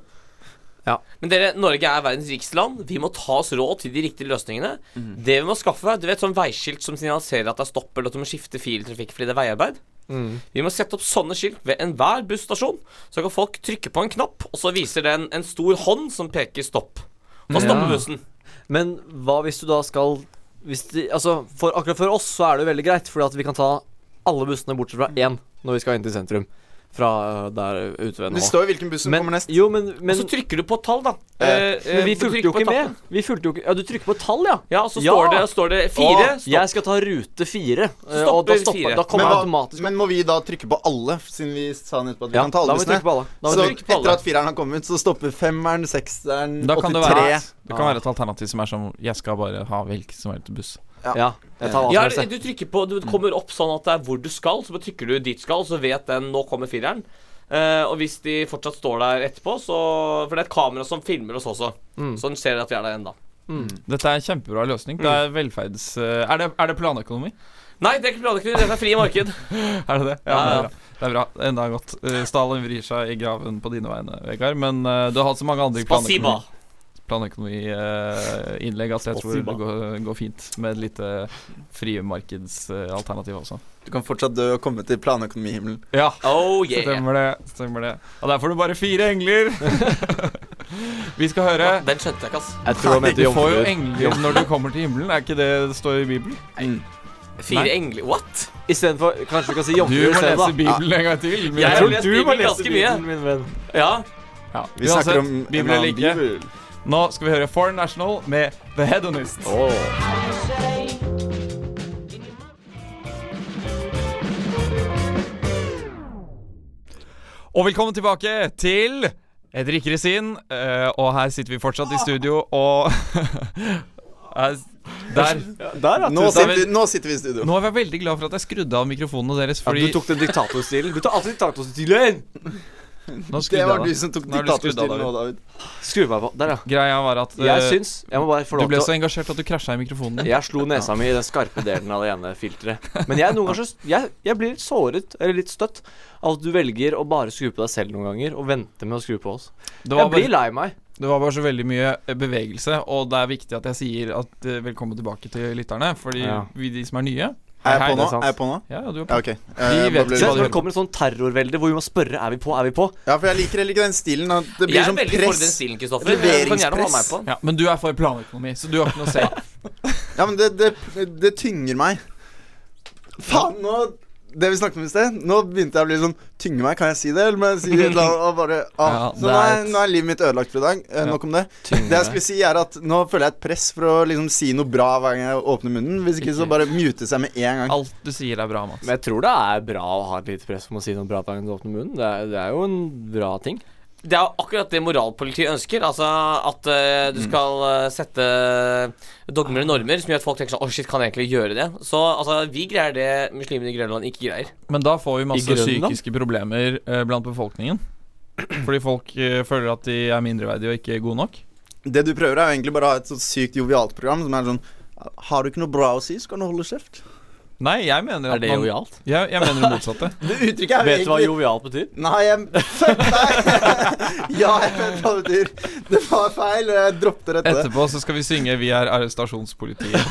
Speaker 3: Ja.
Speaker 4: Men dere, Norge er verdens rikeste land. Vi må ta oss råd til de riktige løsningene. Det vi må skaffe, du vet sånn veiskilt som signaliserer at det er stopp, eller at du må skifte fil i trafikk fordi det er veiarbeid. Vi må sette opp sånne skilt ved enhver busstasjon. Så kan folk trykke på en knapp, og så viser det en, en stor hånd som peker stopp. Da stopper
Speaker 2: Ja.
Speaker 4: bussen.
Speaker 3: Men hva hvis du da skal de, Altså, for, akkurat for oss så er det jo veldig greit, fordi at vi kan ta alle bussene bortsett fra én når vi skal inn til sentrum. Fra øh, der ute ved nå.
Speaker 5: Det står jo hvilken buss som
Speaker 3: Men,
Speaker 5: kommer nest.
Speaker 3: jo, men, men,
Speaker 4: og så trykker du på et tall, da.
Speaker 5: Eh,
Speaker 4: Eh,
Speaker 3: men vi fulgte jo ikke med. Vi fulgte jo ikke Ja, du trykker på et tall, ja.
Speaker 4: Ja, og så
Speaker 3: Ja.
Speaker 4: står, det, står det fire.
Speaker 5: Å.
Speaker 3: Jeg skal ta rute fire.
Speaker 4: Stopper
Speaker 3: og da stopper
Speaker 4: fire.
Speaker 3: Da kommer
Speaker 5: Men,
Speaker 3: automatisk
Speaker 5: men må vi da trykke på alle, siden vi sa nettopp at vi
Speaker 3: Ja,
Speaker 5: kan ta alle bussene? Så
Speaker 3: vi
Speaker 4: trykke på alle.
Speaker 5: etter at fireren har kommet, så stopper femmeren, sekseren,
Speaker 2: Da kan det være,
Speaker 5: 83
Speaker 2: det kan være et alternativ som er som Jeg skal bare ha hvilken som helst buss.
Speaker 3: Ja, jeg
Speaker 4: Ja, du trykker på Du kommer opp sånn at det er hvor du skal, så bare trykker du dit du skal, så vet den nå kommer fireren. Uh, og hvis de fortsatt står der etterpå, så For det er et kamera som filmer oss også.
Speaker 3: Mm.
Speaker 4: Så den ser at vi er der ennå.
Speaker 2: Dette er en kjempebra løsning. Det er velferds... eh, Er det, er det planøkonomi?
Speaker 4: Nei, det er ikke planøkonomi, Det er frie marked. [LAUGHS]
Speaker 2: Er det det?
Speaker 4: Ja, ja.
Speaker 2: det er bra. Det er bra. Enda godt. Eh, Stalin vrir seg i graven på dine vegne, Vegard. Men du har hatt så mange andre
Speaker 4: Spasiba.
Speaker 2: Planøkonomi-innlegg at jeg tror det går, går fint med et lite friemarkedsalternativ også.
Speaker 5: Du kan fortsatt dø og komme til planøkonomihimmelen.
Speaker 2: Ja,
Speaker 4: Oh yeah.
Speaker 2: stemmer det. Stemmer det. Og der får du bare fire engler. [LAUGHS] Vi skal høre
Speaker 4: Den skjønte jeg ikke, ass.
Speaker 3: Jeg tror han
Speaker 2: Du får jo engler når du kommer til himmelen. Er ikke det det står i Bibelen?
Speaker 4: Fire
Speaker 2: Nei.
Speaker 4: engler What?
Speaker 3: Istedenfor Kanskje vi kan si
Speaker 2: Du må lese
Speaker 3: da.
Speaker 2: Bibelen en gang til.
Speaker 4: Jeg
Speaker 3: tror du må lese. Bibelen, min venn.
Speaker 4: Ja.
Speaker 2: Ja,
Speaker 5: Vi snakker om
Speaker 2: Bibelen eller ikke.
Speaker 5: bibel.
Speaker 2: Nå skal vi høre Foreign National med The Hedonist. Og velkommen tilbake til Edrik rikere sinn. eh, og her sitter vi fortsatt i studio, og [LAUGHS] Der.
Speaker 3: Der.
Speaker 5: Nå sitter, vi, nå sitter vi i studio.
Speaker 2: Nå er jeg veldig glad for at jeg skrudde av mikrofonene deres,
Speaker 3: Ja, du tok den diktatorstilen. Du tar alltid diktatorstilen!
Speaker 5: Det var du som tok diktatorstyret nå, David.
Speaker 3: Skru meg på. Der, ja.
Speaker 2: Greia var at
Speaker 3: Jeg
Speaker 2: eh,
Speaker 3: syns Jeg
Speaker 2: du ble så engasjert at du krasja i mikrofonen.
Speaker 3: Jeg slo nesa mi i den skarpe delen av det ene filteret. Men jeg, noen ganger jeg, jeg blir litt såret, eller litt støtt, av at du velger å bare skru på deg selv noen ganger, og vente med å skru på oss. Jeg
Speaker 2: bare, blir
Speaker 3: lei meg.
Speaker 2: det var bare så veldig mye eh, bevegelse, og det er viktig at jeg sier at eh, velkommen tilbake til lytterne. Fordi
Speaker 3: Ja.
Speaker 2: vi de som er nye
Speaker 5: Er jeg på nå?
Speaker 3: er.
Speaker 5: Jeg på nå?
Speaker 2: Ja, du er på.
Speaker 5: Ja, ok.
Speaker 2: Vi
Speaker 5: Eh,
Speaker 2: vet
Speaker 3: Se
Speaker 2: hva
Speaker 5: litt-
Speaker 3: når det kommer et sånn terrorvelde hvor vi må spørre er vi på, er vi på.
Speaker 5: Ja, for jeg liker heller ikke den stilen. Det
Speaker 4: Jeg
Speaker 5: blir
Speaker 4: er
Speaker 5: sånn
Speaker 4: veldig for den stilen, Kristoffer. På.
Speaker 2: Ja, men du er for planøkonomi, så du har ikke noe å si. [LAUGHS]
Speaker 5: Ja, men det, det, det tynger meg. Faen, nå Det vi snakket om i sted, nå begynte jeg å bli sånn Tynge meg, kan jeg si det? Eller må jeg si et eller annet og bare ah.
Speaker 2: Ja,
Speaker 5: Så nå
Speaker 2: er et-
Speaker 5: nå er livet mitt ødelagt for i dag. Eh, Nok om det. Det jeg skulle si, er at nå føler jeg et press for å liksom si noe bra hver gang jeg åpner munnen. Hvis ikke så bare mute seg med en gang.
Speaker 2: Alt du sier er bra, Mats.
Speaker 3: Men jeg tror det er bra å ha et lite press om å si noe bra hver gang du åpner munnen. Det er, det er jo en bra ting.
Speaker 4: Det er akkurat det moralpolitiet ønsker. Altså at uh, du skal uh, sette dogmer og normer som gjør at folk tenker sånn Å, shit, kan jeg egentlig gjøre det? Så altså, vi greier det muslimene i Grønland ikke greier.
Speaker 2: Men da får vi masse psykiske problemer uh, blant befolkningen. [CLEARS THROAT] Fordi folk føler at de er mindreverdige og ikke gode nok.
Speaker 5: Det du prøver, er egentlig bare å ha et så sykt jovialt program som er sånn Har du ikke noe bra å si, så kan du holde kjeft.
Speaker 2: Nei, jeg mener
Speaker 3: Er det
Speaker 2: man
Speaker 3: jovialt?
Speaker 2: jeg, jeg mener det motsatte. [LAUGHS]
Speaker 5: Det uttrykket er
Speaker 3: Vet du hva jovialt betyr?
Speaker 5: Nei, jeg [LAUGHS] Fuck deg! [LAUGHS] ja, jeg vet hva det betyr. Det var feil. og Jeg droppet rett det.
Speaker 2: Etterpå så skal vi synge 'Vi er arrestasjonspolitiet'.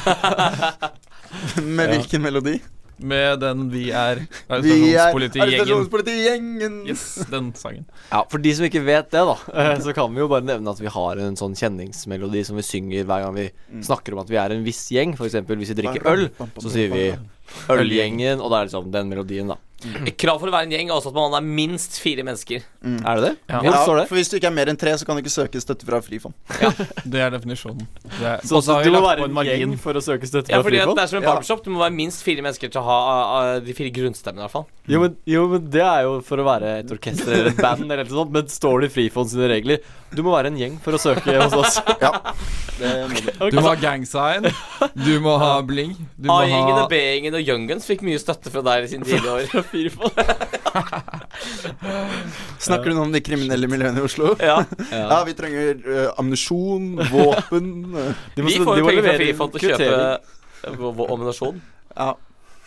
Speaker 5: Med hvilken melodi?
Speaker 2: Med den 'Vi er [LAUGHS]
Speaker 5: Vi
Speaker 2: arrestasjonspolitigjengen'. Yes, den sangen.
Speaker 3: Ja, For de som ikke vet det, da, [LAUGHS] eh, så kan vi jo bare nevne at vi har en sånn kjenningsmelodi som vi synger hver gang vi snakker om at vi er en viss gjeng. Eksempel hvis vi drikker øl, så sier vi Ølgjengen, og det er liksom den melodien, da.
Speaker 4: Mm. krav for å være en gjeng er også at man er minst fire mennesker.
Speaker 3: Er det det?
Speaker 2: Ja.
Speaker 3: Hvor står det?
Speaker 5: for hvis du ikke er mer enn tre, så kan du ikke søke støtte fra Frifond.
Speaker 2: Det er definisjonen. Det
Speaker 3: Så
Speaker 2: så har
Speaker 3: du
Speaker 2: vi
Speaker 3: må
Speaker 2: lagt
Speaker 3: være
Speaker 2: på en
Speaker 3: en
Speaker 2: margin.
Speaker 3: gjeng for å søke støtte
Speaker 4: Ja, fordi at det er som en barbershop. Du må være minst fire mennesker til å ha uh, de fire grunnstemmene, i hvert fall.
Speaker 3: Jo men, jo, men det er jo for å være et orkester eller et band eller noe sånt. Men står det i Frifond sine regler Du må være en gjeng for å søke hos oss. [LAUGHS]
Speaker 5: ja. du.
Speaker 2: Du må ha gangsign. Du må ha bling.
Speaker 4: A-gjengen og B-gjengen og Young fikk mye støtte fra deg i sine tidlige år. [LAUGHS]
Speaker 5: Snakker du nå om de kriminelle miljøene i Oslo?
Speaker 4: ja. [LAUGHS]
Speaker 5: Ja, vi trenger uh, ammunisjon, våpen uh,
Speaker 3: De må-
Speaker 4: Vi får jo penger fra Frifond til å kjøpe ammunisjon.
Speaker 5: Ja.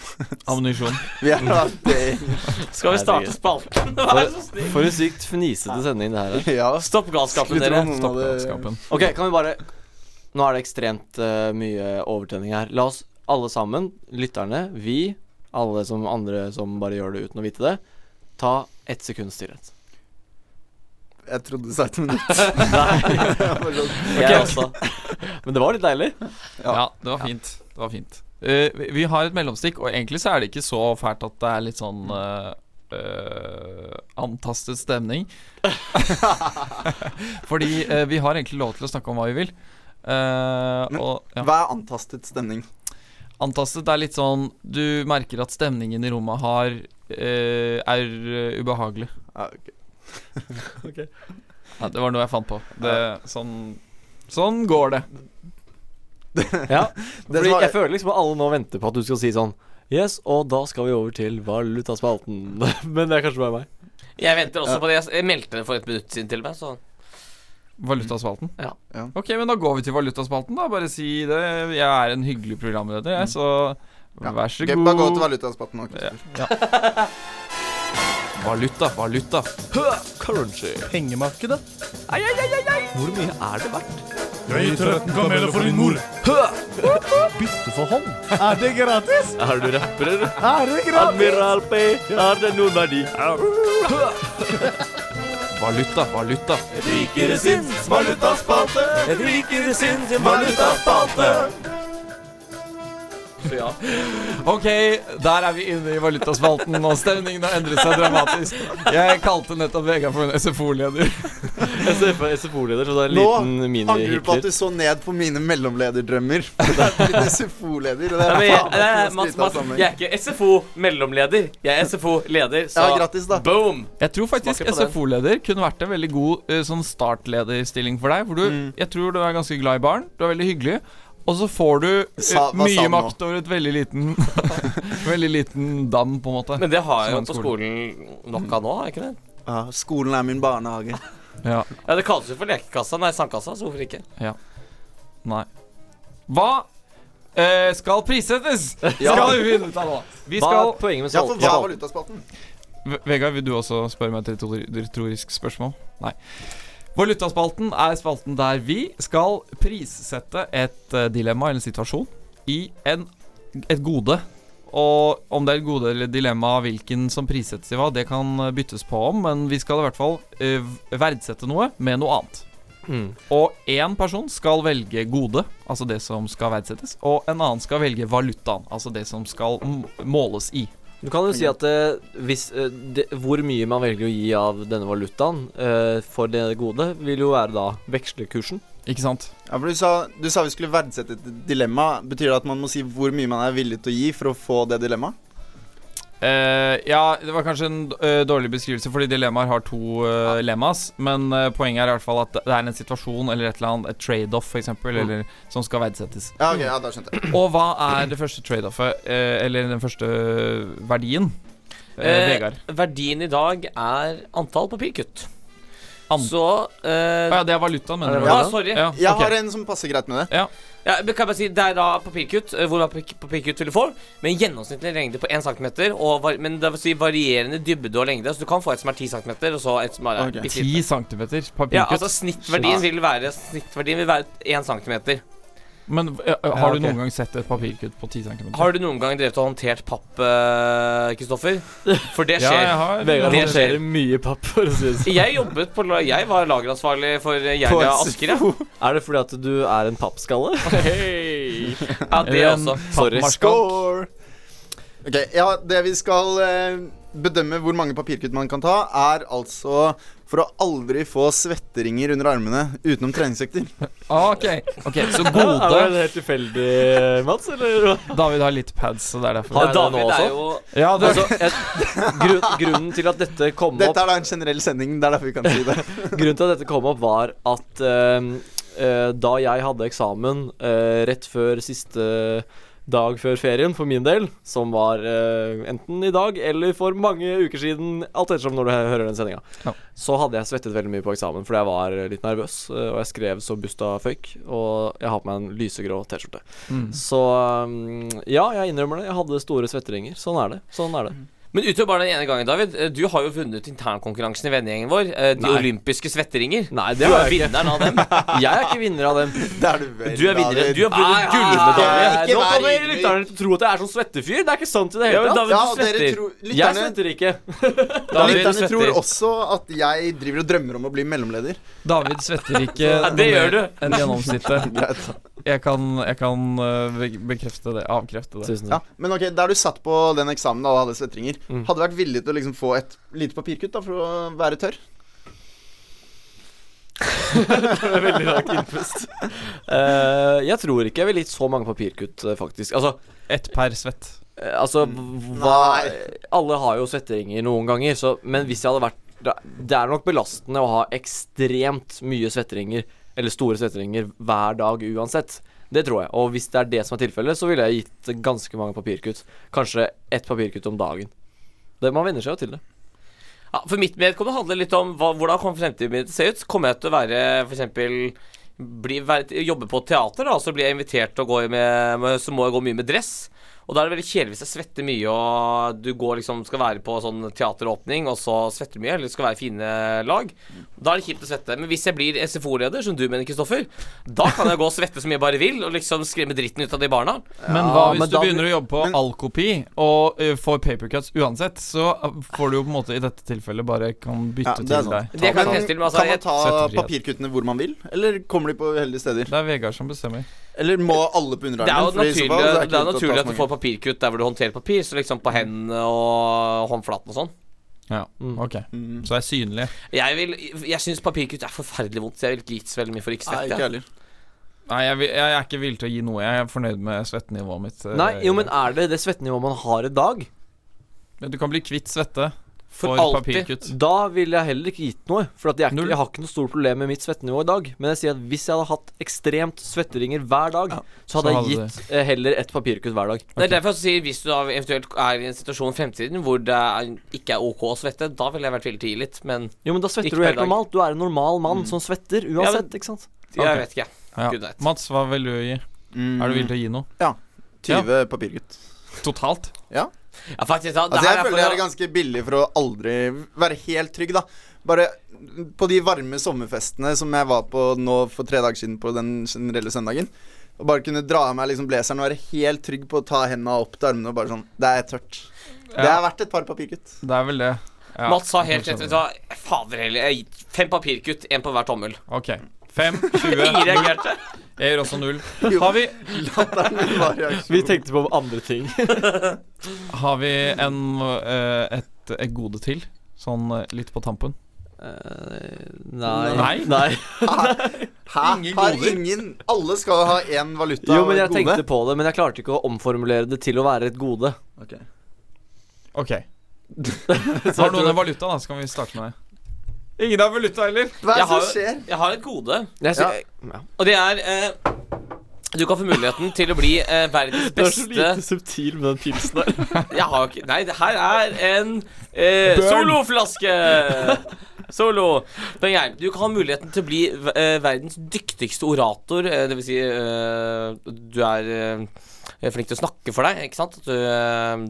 Speaker 5: [LAUGHS]
Speaker 2: Ammunisjon.
Speaker 5: Vi da det
Speaker 4: Skal vi starte spalten? Vær så snill.
Speaker 3: For en sykt fnisete sending det her er.
Speaker 5: Ja.
Speaker 4: Stopp galskapen, dere.
Speaker 2: Stopp galskapen.
Speaker 3: Ok, kan vi bare Nå er det ekstremt uh, mye overtenning her. La oss alle sammen, lytterne, vi, alle som andre som bare gjør det uten å vite det, ta ett sekunds stillhet.
Speaker 5: Jeg trodde du sa et minutt. [LAUGHS] [LAUGHS]
Speaker 4: Jeg også.
Speaker 3: Men det var litt deilig.
Speaker 2: Ja, det var fint. Det var fint. Uh, vi, vi har et mellomstikk, og egentlig så er det ikke så fælt at det er litt sånn uh, uh, antastet stemning. [LAUGHS] Fordi vi har egentlig lov til å snakke om hva vi vil. Eh,
Speaker 5: Men-
Speaker 2: og ja.
Speaker 5: Hva er antastet stemning?
Speaker 2: Antastet er litt sånn Du merker at stemningen i rommet har eh, er eh, ubehagelig.
Speaker 5: Ja, ok. [LAUGHS]
Speaker 2: Ja, det var noe jeg fant på. Det, sånn, sånn går det. [LAUGHS]
Speaker 3: Ja,
Speaker 5: Det
Speaker 3: fordi jeg føler liksom at alle nå venter på at du skal si sånn Yes, og da skal vi over til valutaspalten. [LAUGHS] Men det er kanskje bare meg.
Speaker 4: Jeg venter også på det. Jeg- Jeg meldte det for et minutt siden til meg, så
Speaker 2: Valutaspalten?
Speaker 4: Ja.
Speaker 5: Ja.
Speaker 2: Ok, men da går vi til valutaspalten, da. Bare si det. Jeg er en hyggelig programleder, jeg, så
Speaker 5: Ja.
Speaker 2: vær så god.
Speaker 5: Bare gå til valutaspalten nå. Kristoffer.
Speaker 2: ja. Valuta, valuta.
Speaker 3: Currency.
Speaker 9: Pengemarkedet.
Speaker 3: Hvor mye er det verdt?
Speaker 9: Jeg gir gitt 13 kameler for din mor. Bytte for hånd. Er det gratis?
Speaker 3: Er du rapper, eller?
Speaker 9: Er det gratis?
Speaker 3: Admiral P, har det noen verdi?
Speaker 2: Valuta, valuta.
Speaker 3: Rikere sinns valutaspalte. Et rikere sinns valutaspalte.
Speaker 4: Så ja.
Speaker 2: Ok, der er vi inne i valutaspalten, og stemningen har endret seg dramatisk. Jeg kalte nettopp Vegard for en SFO-leder.
Speaker 3: SFO-leder, så det er en
Speaker 5: Nå
Speaker 3: liten
Speaker 5: angrer du på at du så ned på mine mellomlederdrømmer. Er blitt SFO-leder. det er
Speaker 4: men jeg, er ikke SFO-mellomleder. Jeg er SFO-leder, så
Speaker 5: Ja, gratis, da.
Speaker 4: boom!
Speaker 2: Jeg tror faktisk. SFO-leder kunne vært en veldig god eh, sånn startlederstilling for deg. For du,
Speaker 5: Mm.
Speaker 2: jeg tror du er ganske glad i barn. Du er veldig hyggelig. Og så får du eh,
Speaker 5: Sa-
Speaker 2: mye makt over et veldig liten [LAUGHS] Veldig liten dam, på en måte.
Speaker 4: Men det har jeg jo på
Speaker 2: skole.
Speaker 4: skolen nok av nå, er ikke det?
Speaker 5: Ja, skolen er min barnehage.
Speaker 2: Ja,
Speaker 4: Ja, det kalles jo for lekekassa, nei, sandkassa, så hvorfor ikke? Ja.
Speaker 2: nei Hva eh, skal prissettes?
Speaker 5: Ja. [LAUGHS]
Speaker 2: Skal vi finne ut av nå. Vi
Speaker 3: Hva
Speaker 2: skal
Speaker 3: er poenget med
Speaker 5: Ja, for hva er valutaspalten?
Speaker 2: Vegard, vil du også spørre meg et retor- retorisk spørsmål? Nei. Valutaspalten er spalten der vi skal prissette et eh, dilemma eller en situasjon i en, et gode. Og om det er et gode eller dilemma, hvilken som prissettes i hva, det kan eh, byttes på om, men vi skal i hvert fall eh, verdsette noe med noe annet.
Speaker 3: Mm.
Speaker 2: Og én person skal velge gode, altså det som skal verdsettes, og en annen skal velge valutaen, altså det som skal måles i.
Speaker 3: Du kan jo si at uh, hvis, uh, det, hvor mye man velger å gi av denne valutaen uh, for det gode, vil jo være da vekslekursen.
Speaker 2: Ikke sant?
Speaker 5: Ja, for du sa, du sa vi skulle verdsette et dilemma. Betyr det at man må si hvor mye man er villig til å gi for å få det dilemmaet?
Speaker 2: Eh, ja, det var kanskje en uh, dårlig beskrivelse, fordi dilemmaer har to uh, lemmas. Men poenget er i hvert fall at det er en situasjon eller et eller annet, et trade-off f.eks., eksempel som skal verdsettes.
Speaker 5: Ja, ok, ja, da skjønte jeg.
Speaker 2: Og hva er det første trade-offet, eller den første verdien? Vegard.
Speaker 4: Verdien i dag er antall papirkutt.
Speaker 2: An-
Speaker 4: Så eh,
Speaker 2: Å ja, det er valutaen, mener du?
Speaker 4: Ja, sorry.
Speaker 2: Ja,
Speaker 5: Jeg har en som passer greit med det.
Speaker 4: ja, men kan jeg bare si Det er da papirkutt, eh, hvor papirkutt vil du få, med en gjennomsnittlig lengde på 1 cm, og var, men det vil si varierende dybde og lengde. Så du kan få et som er 10 cm, og så et som er okay.
Speaker 2: 10
Speaker 4: cm
Speaker 2: papirkutt?
Speaker 4: Ja, altså snittverdien vil være Snittverdien vil være 1 cm.
Speaker 2: Men eh, har
Speaker 3: Ja,
Speaker 2: du noen gang sett et papirkutt på 10 cm?
Speaker 4: Har du noen gang drevet og håndtert papp, eh, Kristoffer? For det [LAUGHS]
Speaker 2: Ja,
Speaker 4: skjer.
Speaker 2: jeg har.
Speaker 3: Vegard
Speaker 4: Det
Speaker 3: håndterer mye papp, for å si det sånn.
Speaker 4: Jeg jobbet på Jeg var lageransvarlig for eh, Jernia Asker, ja. [LAUGHS]
Speaker 3: Er det fordi at du er en pappskalle? [LAUGHS]
Speaker 4: Ja. Det
Speaker 2: er
Speaker 4: også.
Speaker 3: Sorry.
Speaker 2: pappmarskalk.
Speaker 5: Ok, ja, Det vi skal eh, bedømme hvor mange papirkutt man kan ta, er altså for å aldri få svetteringer under armene utenom treningsøkter. [LAUGHS]
Speaker 2: Ah, ok, ok, så [LAUGHS]
Speaker 3: Er
Speaker 2: gode
Speaker 3: det helt tilfeldig, Mats, eller?
Speaker 2: David har litt pads, så det er derfor.
Speaker 3: Har
Speaker 4: Ja,
Speaker 3: du det nå
Speaker 4: David er jo
Speaker 2: Ja, det,
Speaker 3: Altså, et, grunn, grunnen til at dette kom opp
Speaker 5: Dette er da en generell sending. Det er derfor vi kan si det. [LAUGHS]
Speaker 3: Grunnen til at dette kom opp, var at uh, uh, da jeg hadde eksamen uh, rett før siste dag før ferien for min del, som var uh, enten i dag eller for mange uker siden, alt ettersom når du hører den sendinga,
Speaker 2: Ja.
Speaker 3: så hadde jeg svettet veldig mye på eksamen fordi jeg var litt nervøs, eh, og jeg skrev så busta føyk, og jeg har på meg en lysegrå T-skjorte.
Speaker 2: Mm.
Speaker 3: Så um, ja, jeg innrømmer det. Jeg hadde store svetteringer. Sånn er det. Sånn er det.
Speaker 4: Men utover bare den ene gangen, David. eh, Du har jo vunnet internkonkurransen i vennegjengen vår. eh, De
Speaker 3: Nei.
Speaker 4: olympiske svetteringer.
Speaker 3: Nei, det du
Speaker 4: er
Speaker 3: jeg ikke.
Speaker 4: vinneren av dem. [LAUGHS]
Speaker 3: Jeg er ikke vinner av dem.
Speaker 5: Det er du vel.
Speaker 4: Du er.
Speaker 5: David.
Speaker 4: Du har vunnet gullmedalje.
Speaker 3: Nå kommer lytterne til å tro at jeg er sånn svettefyr. Det er ikke sant i det hele
Speaker 4: men
Speaker 3: Ja,
Speaker 4: David, du svetter.
Speaker 5: tror
Speaker 3: Jeg svetter ikke.
Speaker 4: David,
Speaker 5: lytterne
Speaker 4: du
Speaker 5: tror også at jeg driver og drømmer om å bli mellomleder.
Speaker 2: David svetter ikke
Speaker 4: Ja, det gjør du.
Speaker 2: enn gjennomsnittet. [LAUGHS] Jeg kan, jeg kan øh, bekrefte det. Avkrefte det.
Speaker 3: Tusen
Speaker 5: Ja, men ok, Der du satt på den eksamen da, og hadde svetteringer,
Speaker 3: Mm.
Speaker 5: hadde du vært villig til å liksom få et lite papirkutt da for å være tørr? [LAUGHS]
Speaker 3: Veldig rart innpust. Uh, jeg tror ikke jeg ville gitt så mange papirkutt, eh, faktisk. Altså,
Speaker 2: Ett per svett.
Speaker 3: Uh, altså hva, Alle har jo svetteringer noen ganger, så, men hvis jeg hadde vært Det er nok belastende å ha ekstremt mye svetteringer, eller store svetteringer, hver dag uansett. Det tror jeg. Og hvis det er det som er tilfellet, så ville jeg gitt ganske mange papirkutt. Kanskje ett papirkutt om dagen. Det, man venner seg jo til det.
Speaker 4: Ja, for mitt vedkommende handler litt om hva, hvordan kommer fremtiden min til å se ut. Kommer jeg til å være f.eks. Jobbe på teater, da, så blir jeg invitert til å gå med Så må jeg gå mye med dress. Og da er det veldig kjedelig hvis jeg svetter mye, og du går liksom skal være på sånn teateråpning, og så svetter du mye, eller det skal være fine lag. Da er det kjipt å svette. Men hvis jeg blir SFO-leder, som du mener, Kristoffer, da kan jeg gå og svette som jeg bare vil, og liksom skremme dritten ut av de barna.
Speaker 2: Men hva hvis
Speaker 3: men
Speaker 2: du
Speaker 3: da-
Speaker 2: begynner å jobbe på
Speaker 5: Men-
Speaker 2: allkopi og uh, får papercuts uansett, så får du jo på en måte i dette tilfellet bare kan bytte
Speaker 5: Ja, det er
Speaker 2: til deg.
Speaker 4: Det kan jeg til, altså
Speaker 5: kan man ta papirkuttene hvor man vil, eller kommer de på uheldige steder?
Speaker 2: Det er Vegard som bestemmer.
Speaker 5: Eller må alle på
Speaker 4: Det er jo naturlig,
Speaker 5: fall er
Speaker 4: det er naturlig at du får papirkutt der hvor du håndterer papir, så liksom på hendene og håndflaten og sånn.
Speaker 2: Ja,
Speaker 3: Mm.
Speaker 2: ok.
Speaker 5: Mm.
Speaker 2: Så det er synlig.
Speaker 4: Jeg, vil, jeg syns papirkutt er forferdelig vondt, så jeg vil ikke gitt så veldig mye for ikke
Speaker 5: Nei,
Speaker 4: svette.
Speaker 5: ikke heller.
Speaker 2: Nei, jeg, vil, jeg er ikke villig til å gi noe. Jeg er fornøyd med svettenivået mitt. øh,
Speaker 3: Nei, jo, men er det det svettenivået man har i dag?
Speaker 2: Men Du kan bli kvitt svette
Speaker 4: For
Speaker 2: for,
Speaker 4: alltid.
Speaker 2: papirkutt.
Speaker 3: Da ville jeg heller ikke gitt noe. For at jeg, ikke, jeg har ikke noe stort problem med mitt svettenivå i dag. Men jeg sier at hvis jeg hadde hatt ekstremt svetteringer hver dag,
Speaker 5: Ja,
Speaker 3: så hadde
Speaker 2: så
Speaker 3: jeg gitt det. heller et papirkutt hver dag.
Speaker 4: Det er derfor jeg sier hvis du da eventuelt er i en situasjon i fremtiden hvor det er, ikke er ok å svette, da ville jeg vært villig til å gi litt, men
Speaker 3: Jo, men da svetter du helt normalt. Du er en normal mann som svetter uansett, ikke sant?
Speaker 4: jeg vet ikke.
Speaker 2: Ja. Mats, hva vil du gi?
Speaker 5: Mm.
Speaker 2: Er du villig til å gi noe? Ja.
Speaker 5: 20 papirkutt.
Speaker 2: Totalt?
Speaker 4: Ja, faktisk, ja, det
Speaker 5: Altså Jeg
Speaker 4: er
Speaker 5: føler jeg er ganske billig for å aldri være helt trygg, da. Bare på de varme sommerfestene som jeg var på nå for tre dager siden, på den generelle søndagen. Og bare kunne dra av meg liksom blazeren og være helt trygg på å ta hendene opp til armene og bare sånn Det er tørt. Det
Speaker 2: Ja.
Speaker 5: er verdt et par papirkutt.
Speaker 2: Det er vel det. Ja,
Speaker 4: Mats sa helt rett. hva, Fader heller. Fem papirkutt, én på hver tommel.
Speaker 2: Ok. 5, 20 [LAUGHS]
Speaker 4: Ingen reagerte.
Speaker 2: Jeg gjør også null. Har vi,
Speaker 5: Latteren min var reaksjon.
Speaker 3: Vi tenkte på andre ting. [LAUGHS]
Speaker 2: har vi en, øh, et, et gode til? Sånn øh, litt på tampen?
Speaker 3: Eh, nei.
Speaker 2: Nei?
Speaker 3: nei.
Speaker 5: Hæ? Har ingen Alle skal ha én valuta
Speaker 3: Jo, men jeg
Speaker 5: gode.
Speaker 3: tenkte på det, men jeg klarte ikke å omformulere det til å være et gode.
Speaker 5: Ok.
Speaker 2: Ok. [LAUGHS] Har noen en valuta, da? Så kan vi starte med det. Ingen har valuta heller?
Speaker 5: Hva er det som skjer?
Speaker 4: jeg har et gode,
Speaker 3: Jeg sy- ja.
Speaker 4: og det er eh, Du kan få muligheten til å bli eh, verdens
Speaker 3: Du er så
Speaker 4: beste
Speaker 3: lite subtil med den pilsen der. [LAUGHS]
Speaker 4: Jeg har ikke Nei, det her er en eh, soloflaske! Solo. Men du kan ha muligheten til å bli eh, verdens dyktigste orator. Eh, det vil si eh, Du er eh, flink til å snakke for deg, ikke sant? At du eh,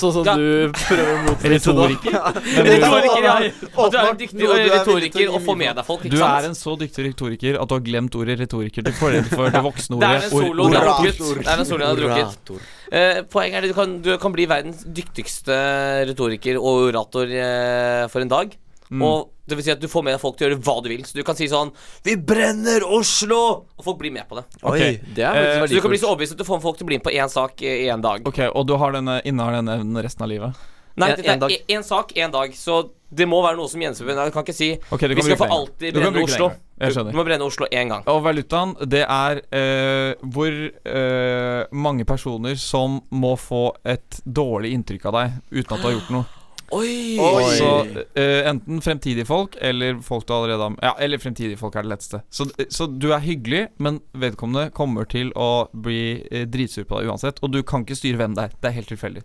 Speaker 3: Sånn som du prøver å motbevise nå.
Speaker 2: Retoriker?
Speaker 4: Retoriker, ja. [LAUGHS] At du er en dyktig
Speaker 5: du er
Speaker 4: retoriker og får med deg folk,
Speaker 2: Du er en så dyktig retoriker at du har glemt ordet retoriker til fordel for det voksne
Speaker 4: Det
Speaker 2: ordet
Speaker 4: en solo
Speaker 5: orator.
Speaker 4: Det er en solo du har drukket. Uh, poenget er at du kan, du kan bli verdens dyktigste retoriker og orator uh, for en dag.
Speaker 2: Mm.
Speaker 4: Og det vil si at du får med deg folk til å gjøre hva du vil. Så du kan si sånn 'Vi brenner Oslo!' Og folk blir med på det.
Speaker 2: Okay.
Speaker 3: Oi, det er
Speaker 2: Eh,
Speaker 4: Så du kan bli så overbevist at du får med folk til å bli med på én sak i én dag.
Speaker 2: Ok, Og du har denne, innehar denne evnen resten av livet?
Speaker 4: Nei,
Speaker 3: En- en
Speaker 4: er
Speaker 3: dag.
Speaker 4: én sak, én dag. Så det må være noe som gjenspeiler Du kan ikke si
Speaker 2: okay, du
Speaker 4: Vi skal for
Speaker 2: en
Speaker 4: alltid brenne Oslo. du må brenne Oslo én gang.
Speaker 2: Og valutaen, det er eh, hvor eh, mange personer som må få et dårlig inntrykk av deg uten at du har gjort noe.
Speaker 4: Oi!
Speaker 5: Oi.
Speaker 2: Så uh, enten fremtidige folk eller folk du allerede har Ja, eller fremtidige folk er det letteste. Så, så du er hyggelig, men vedkommende kommer til å bli uh, dritsur på deg uansett. Og du kan ikke styre hvem det er. Det er helt tilfeldig.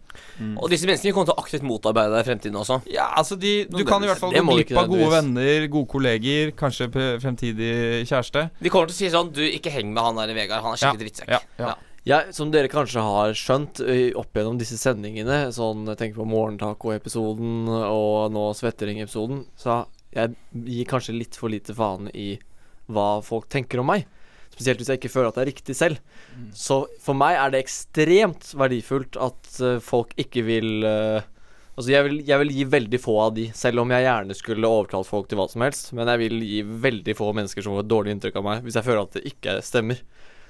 Speaker 4: Og disse menneskene kommer til å aktivt motarbeide deg i fremtiden også.
Speaker 2: Ja, altså de, Du
Speaker 3: det-
Speaker 2: kan i hvert fall gå glipp av gode venner, gode kolleger, kanskje fremtidig kjæreste.
Speaker 4: De kommer til å si sånn Du, ikke heng med han der Vegard. Han er skikkelig drittsekk.
Speaker 2: Ja, ja.
Speaker 3: Jeg, som dere kanskje har skjønt opp gjennom disse sendingene, sånn jeg tenker på Morgentaco-episoden og nå Svettering-episoden, så jeg gir kanskje litt for lite faen i hva folk tenker om meg. Spesielt hvis jeg ikke føler at det er riktig selv. Så for meg er det ekstremt verdifullt at folk ikke vil uh, Altså jeg vil, jeg vil gi veldig få av de, selv om jeg gjerne skulle overtalt folk til hva som helst. Men jeg vil gi veldig få mennesker som får et dårlig inntrykk av meg, hvis jeg føler at det ikke stemmer.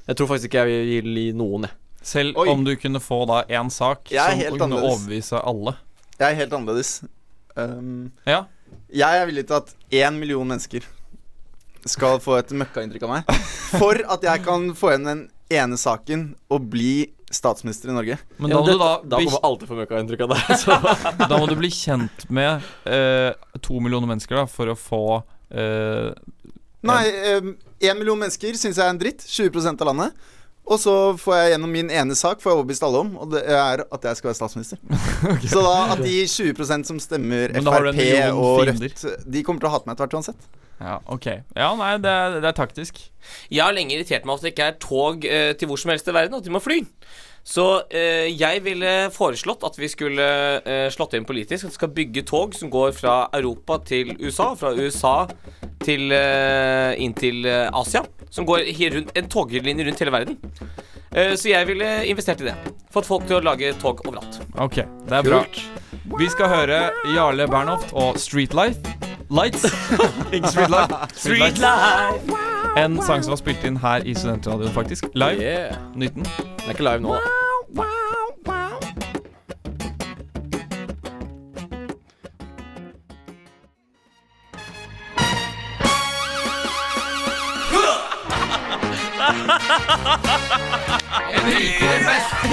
Speaker 3: Jeg tror faktisk ikke jeg vil gi noen, jeg.
Speaker 2: Selv
Speaker 5: Oi.
Speaker 2: om du kunne få da én sak som kunne
Speaker 5: annerledes.
Speaker 2: overbevise alle.
Speaker 5: Jeg er helt annerledes. Um,
Speaker 2: Ja.
Speaker 5: jeg er villig til at én million mennesker skal få et møkkainntrykk av meg. For at jeg kan få igjen den ene saken og bli statsminister i Norge.
Speaker 2: Men da må du da
Speaker 3: Da
Speaker 2: bli,
Speaker 3: kommer alltid for møkkainntrykk av deg. Så. [LAUGHS]
Speaker 2: da må du bli kjent med eh, to millioner mennesker da for å få eh,
Speaker 5: Nei, én million mennesker syns jeg er en dritt. 20% av landet. Og så får jeg gjennom min ene sak Får jeg overbevist alle om, og det er at jeg skal være statsminister. [LAUGHS] Så da at de 20% som stemmer Frp og
Speaker 2: fiender.
Speaker 5: Rødt, de kommer til å hate meg etter hvert uansett.
Speaker 2: Ja, ok. Ja, nei, det er, det er taktisk.
Speaker 4: Jeg har lenge irritert meg over at det ikke er tog eh, til hvor som helst i verden, og at de må fly. Så eh, jeg ville foreslått at vi skulle eh, slått inn politisk at vi skal bygge tog som går fra Europa til USA, fra USA til eh, inn til eh, Asia. Som går rundt, en toglinje rundt hele verden. Eh, så jeg ville investert i det. Fått folk til å lage tog overalt.
Speaker 2: Ok, det er bra. Vi skal høre Jarle Bernhoft og Streetlife. Lights. [LAUGHS] Ikke Streetlife. Streetlife. En sang som var spilt inn her i Studentradioen, faktisk. Live.
Speaker 3: Yeah.
Speaker 2: Nytt den.
Speaker 3: Den er ikke live nå, da.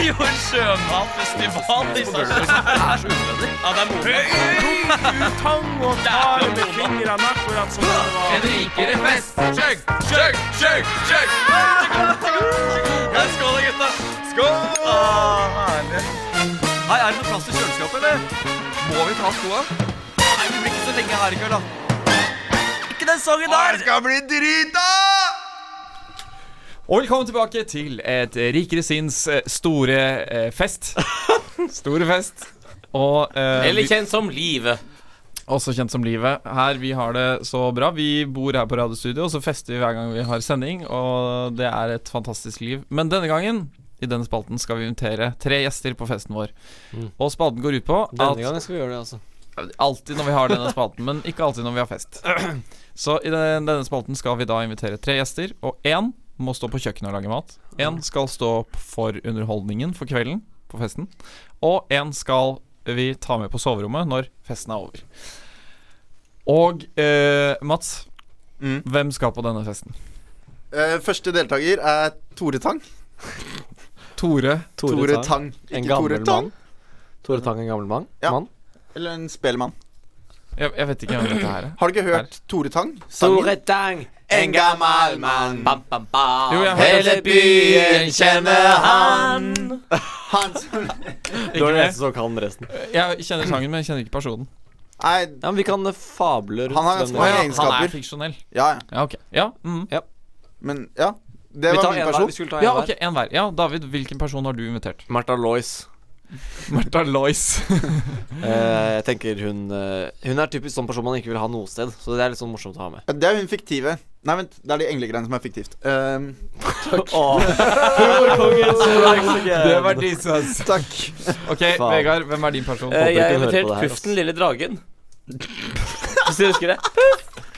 Speaker 2: Jo, en sjømatfestival i Ja, det er moro. Tang og tar med fingrene akkurat som det var. En rikere fest. Chug, chug, chug, chug. Skål, gutta. Skål. herlig. Hei, er det noe plass til kjøleskapet, eller? Må vi ta skoa? Nei, vi blir ikke så lenge her i kveld, da. Ikke den sangen der! Det skal bli drita! Og velkommen tilbake til et rikere sinns eh, store eh, fest. [LAUGHS] store fest. Og eh,
Speaker 4: Eller kjent som Livet.
Speaker 2: også kjent som Livet. Her vi har det så bra. Vi bor her på Radiostudio, og så fester vi hver gang vi har sending. Og det er et fantastisk liv. Men denne gangen, i denne spalten, skal vi invitere tre gjester på festen vår.
Speaker 3: Mm.
Speaker 2: Og spalten går ut på
Speaker 3: Denne gangen skal vi gjøre det, altså.
Speaker 2: Alltid når vi har denne spalten, men ikke alltid når vi har fest. [CLEARS THROAT] Så i denne spalten skal vi da invitere tre gjester, og én må stå på kjøkkenet og lage mat. Én skal stå opp for underholdningen for kvelden på festen. Og én skal vi ta med på soverommet når festen er over. Og eh, Mats,
Speaker 5: Mm.
Speaker 2: hvem skal på denne festen?
Speaker 5: Eh, første deltaker er Tore Tang.
Speaker 2: Tore.
Speaker 5: Tore, Tang.
Speaker 3: En
Speaker 5: Ikke
Speaker 3: gammel
Speaker 5: Tore Tang.
Speaker 3: mann. Tore Tang, en gammel mann?
Speaker 5: Ja.
Speaker 3: mann?
Speaker 5: Eller en spellemann.
Speaker 2: Jeg, jeg vet ikke hvem dette her er.
Speaker 5: Har du ikke hørt Tore Tang? Sangen?
Speaker 3: Tang,
Speaker 5: En gammel mann.
Speaker 4: Bam, bam, bam.
Speaker 2: Jo, jeg har
Speaker 4: Hele byen kjenner han.
Speaker 5: Han som
Speaker 3: Du er den eneste som kan resten.
Speaker 2: Jeg kjenner sangen, men jeg kjenner ikke personen.
Speaker 5: Nei,
Speaker 3: Ja, men vi kan eh, fable rundt
Speaker 5: Han har ganske
Speaker 3: det
Speaker 5: mange.
Speaker 2: Han er fiksjonell.
Speaker 5: ja, ja.
Speaker 2: Ja, ok. Ja, mm.
Speaker 5: Men ja. Det
Speaker 3: Vi
Speaker 5: var min
Speaker 3: en hver.
Speaker 5: person.
Speaker 3: Vi skulle ta en
Speaker 2: ja
Speaker 3: hver.
Speaker 2: ok, en hver. Ja, David, hvilken person har du invitert? [LAUGHS]
Speaker 3: Martha Lois.
Speaker 2: Martha Lois. [LAUGHS]
Speaker 3: Eh, jeg tenker hun eh, Hun er typisk sånn person man ikke vil ha noe sted. Så det er litt sånn morsomt å ha med.
Speaker 5: Ja, Det er hun fiktive. Nei, vent. Det er de englegreiene som er fiktivt. [LAUGHS] Um, [LAUGHS]
Speaker 2: det var Jesus.
Speaker 5: takk.
Speaker 2: Ok,
Speaker 3: Faen.
Speaker 2: Vegard, hvem er din person?
Speaker 3: Uh,
Speaker 4: jeg har invitert Puff den lille dragen. [LAUGHS] Hvis du husker det?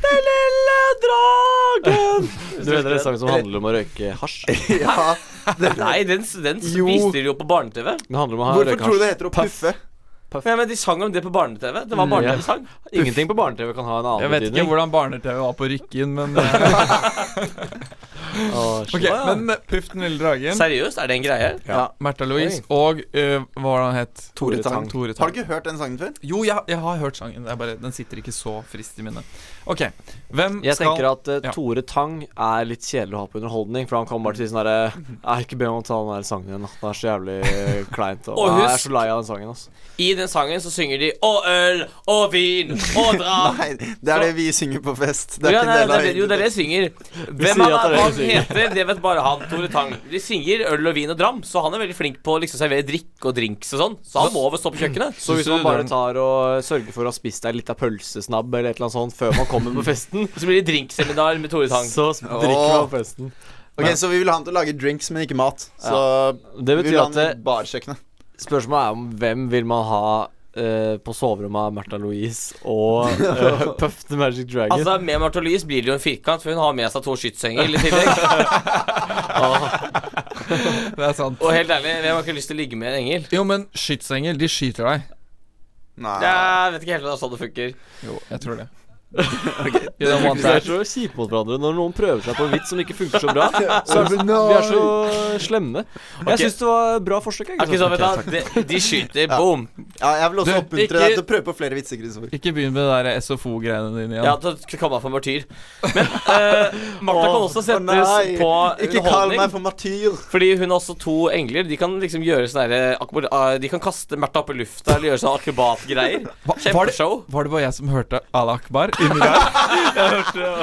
Speaker 3: Den lille dragen! Du vet det er en sang som handler om å røyke hasj?
Speaker 5: Ja,
Speaker 4: Nei, den, den
Speaker 5: Jo.
Speaker 4: viste de jo på barne-TV.
Speaker 3: Det
Speaker 5: Hvorfor
Speaker 3: røyke
Speaker 5: tror du det heter å puffe?
Speaker 4: Ja, men De sang om det på barne-TV. Det var
Speaker 3: Mm, ja.
Speaker 4: barne-TV-sang.
Speaker 3: Ingenting på barne-TV kan ha en annen betydning.
Speaker 2: Jeg vet ikke hvordan barne-TV var på Rykken, men [LAUGHS] [LAUGHS] Ok, Men eh, Puff den lille dragen,
Speaker 4: Seriøst, er det en greie?
Speaker 3: Ja.
Speaker 2: Märtha Louise og eh, hva var det han het?
Speaker 3: Tore Tang.
Speaker 2: Tore
Speaker 5: Har du ikke hørt den sangen før?
Speaker 2: Jo, jeg, jeg har hørt sangen. Det er bare, den sitter ikke så frist i minnet. Ok, hvem
Speaker 3: Jeg
Speaker 2: skal
Speaker 3: tenker at eh,
Speaker 2: Ja.
Speaker 3: Tore Tang er litt kjedelig å ha på underholdning. For han kan bare si sånn herre Jeg ikke be om å ta den der sangen igjen. da. Den er så jævlig eh, [LAUGHS] kleint. Og,
Speaker 4: Og
Speaker 3: jeg er
Speaker 4: husk-
Speaker 3: så lei av den sangen. Altså.
Speaker 4: I den sangen så synger de 'Å øl, å vin, å dra'. [LAUGHS]
Speaker 5: Nei, det er det vi synger på fest. Det er
Speaker 4: Ja,
Speaker 5: ikke
Speaker 4: nei,
Speaker 5: en del
Speaker 4: det
Speaker 5: av
Speaker 4: er, jo, det er det jeg synger. Hvem
Speaker 3: sier at det er
Speaker 4: er,
Speaker 3: det
Speaker 4: heter, det vet bare han, Tore Tang. De synger øl og vin og dram, så han er veldig flink på å liksom servere drikk og drinks og sånn. Så han må vel stå på kjøkkenet.
Speaker 3: Så hvis man bare tar og sørger for å ha spist deg litt av pølsesnabb eller et eller annet sånt før man kommer på festen, [LAUGHS]
Speaker 4: Så blir det drinkseminar med Tore Tang.
Speaker 3: så drikker man på festen.
Speaker 5: Ok, Så vi vil ha han til å lage drinks, men ikke mat. Så
Speaker 3: Det
Speaker 5: vi vil ha han i
Speaker 3: det,
Speaker 5: barkjøkkenet.
Speaker 3: spørsmålet er om hvem vil man ha eh, på soverommet av Märtha Louise og uh, [LAUGHS] Puff the Magic Dragon.
Speaker 4: Altså Med Martha Louise blir det jo en firkant, for hun har med seg to skytsengel i tillegg. [LAUGHS]
Speaker 2: Det er sant.
Speaker 4: Og helt ærlig, hvem har ikke lyst til å ligge med en engel?
Speaker 2: Jo, men skytsengel, de skyter deg.
Speaker 5: Nei.
Speaker 4: Jeg vet ikke helt om det er sånn det funker.
Speaker 2: Jo, jeg tror det. [LAUGHS]
Speaker 3: Vi er så kjipe mot hverandre når noen prøver seg på en vits som ikke funker så bra. [LAUGHS] Så er det, vi er så slemme. Jeg
Speaker 4: Ok.
Speaker 3: syns det var bra forsøk. jeg,
Speaker 4: Ok, så de, de skyter, [LAUGHS] boom.
Speaker 5: Ja, jeg vil også
Speaker 2: Du,
Speaker 5: oppmuntre
Speaker 2: ikke-
Speaker 5: deg til å prøve på flere vitser, Kristoffer.
Speaker 2: Ikke begynn med det der SFO-greiene dine igjen.
Speaker 4: Ja, da å komme for martyr. Men uh, Martha kan også settes
Speaker 5: oh,
Speaker 4: på
Speaker 5: Ikke kall meg for martyr.
Speaker 4: Fordi hun har også to engler. De kan liksom gjøre sånn derre akrobat- ah, De kan kaste Märtha opp i lufta eller gjøre sånn akrobatgreier.
Speaker 2: Kjempeshow. var, var det bare jeg som hørte Al Akbar inni der?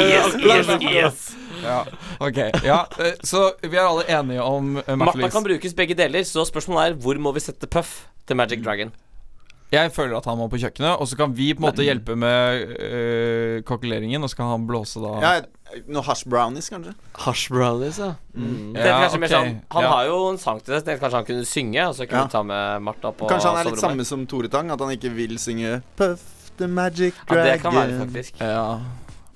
Speaker 4: Yes, yes, yes.
Speaker 2: ja. Ok, ja. eh, Så vi er alle enige om Märtha
Speaker 4: Martha kan brukes begge deler, så spørsmålet er hvor må vi sette Puff til Magic Dragon?
Speaker 2: Jeg føler at han må på kjøkkenet, og så kan vi på en måte hjelpe med øh, kokkeleringen, og så kan han blåse da.
Speaker 5: Ja, Noe hash brownies, kanskje?
Speaker 3: Hash brownies, ja. Mm.
Speaker 4: Det er kanskje mer sånn Han
Speaker 2: ja.
Speaker 4: har jo en sang til det, kanskje han kunne synge, og så kunne
Speaker 5: Ja.
Speaker 4: vi ta med Martha på
Speaker 5: Kanskje han er litt samme som Tore Tang? At han ikke vil synge Puff the magic
Speaker 4: Ja, det kan være, faktisk.
Speaker 2: Ja.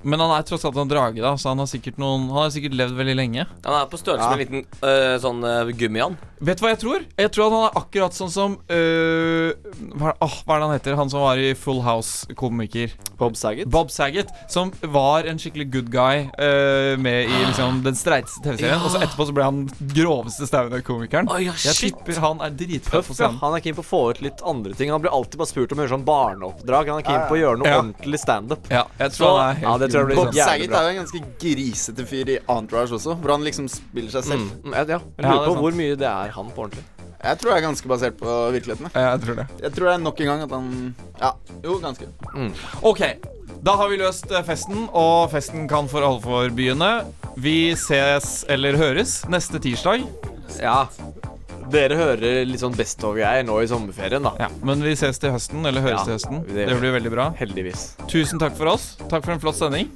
Speaker 2: Men han er tross alt en drage, da, så han har sikkert noen Han har sikkert levd veldig lenge.
Speaker 4: Han er på størrelse
Speaker 5: Ja.
Speaker 4: med en liten øh, sånn øh, gummian.
Speaker 2: Vet du hva jeg tror? Jeg tror at han er akkurat sånn som øh, hva, åh, hva er det han heter? Han som var i Full House-komiker.
Speaker 3: Bob Saget.
Speaker 2: Bob Saget. Som var en skikkelig good guy øh, med i liksom den streiteste TV-serien. Og så etterpå så ble han groveste staune komikeren.
Speaker 4: Oh, ja,
Speaker 2: Jeg
Speaker 4: shit.
Speaker 2: tipper han er dritfett
Speaker 3: ja. Han er keen på å få ut litt andre ting. Han blir alltid bare spurt om å gjøre sånn barneoppdrag. Han er keen på å gjøre noe
Speaker 2: Ja.
Speaker 3: ordentlig standup.
Speaker 2: Ja, jeg tror
Speaker 4: Så-
Speaker 2: han er helt
Speaker 3: det tror jeg blir
Speaker 5: Bob
Speaker 3: sånn
Speaker 5: Saget er jo en ganske grisete fyr i Entourage også, hvor han liksom spiller seg selv.
Speaker 3: Mm, ja, ja. Jeg lurer
Speaker 2: det er
Speaker 3: på
Speaker 2: sant.
Speaker 3: hvor mye det er han på ordentlig.
Speaker 5: Jeg tror det er ganske basert på virkeligheten. jeg.
Speaker 2: Ja, jeg tror det.
Speaker 5: Jeg tror det er nok en gang at han Ja, jo, ganske.
Speaker 2: Ok, da har vi løst eh, festen, og festen kan for alvor begynne. Vi ses eller høres neste tirsdag.
Speaker 3: Ja. Dere hører litt sånn Best of-greier nå i sommerferien, da.
Speaker 2: Ja, Men vi ses til høsten, eller høres
Speaker 3: Ja,
Speaker 2: til høsten.
Speaker 3: det
Speaker 2: Det, blir veldig bra.
Speaker 3: Heldigvis.
Speaker 2: Tusen takk for oss. Takk for en flott sending.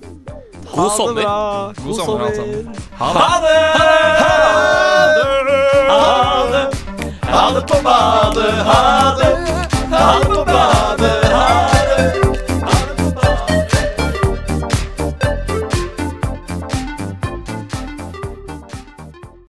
Speaker 4: God sommer.
Speaker 3: bra.
Speaker 2: God sommer, alle sammen.
Speaker 4: Ha det! Ha det på badet, ha det! Ha det på badet!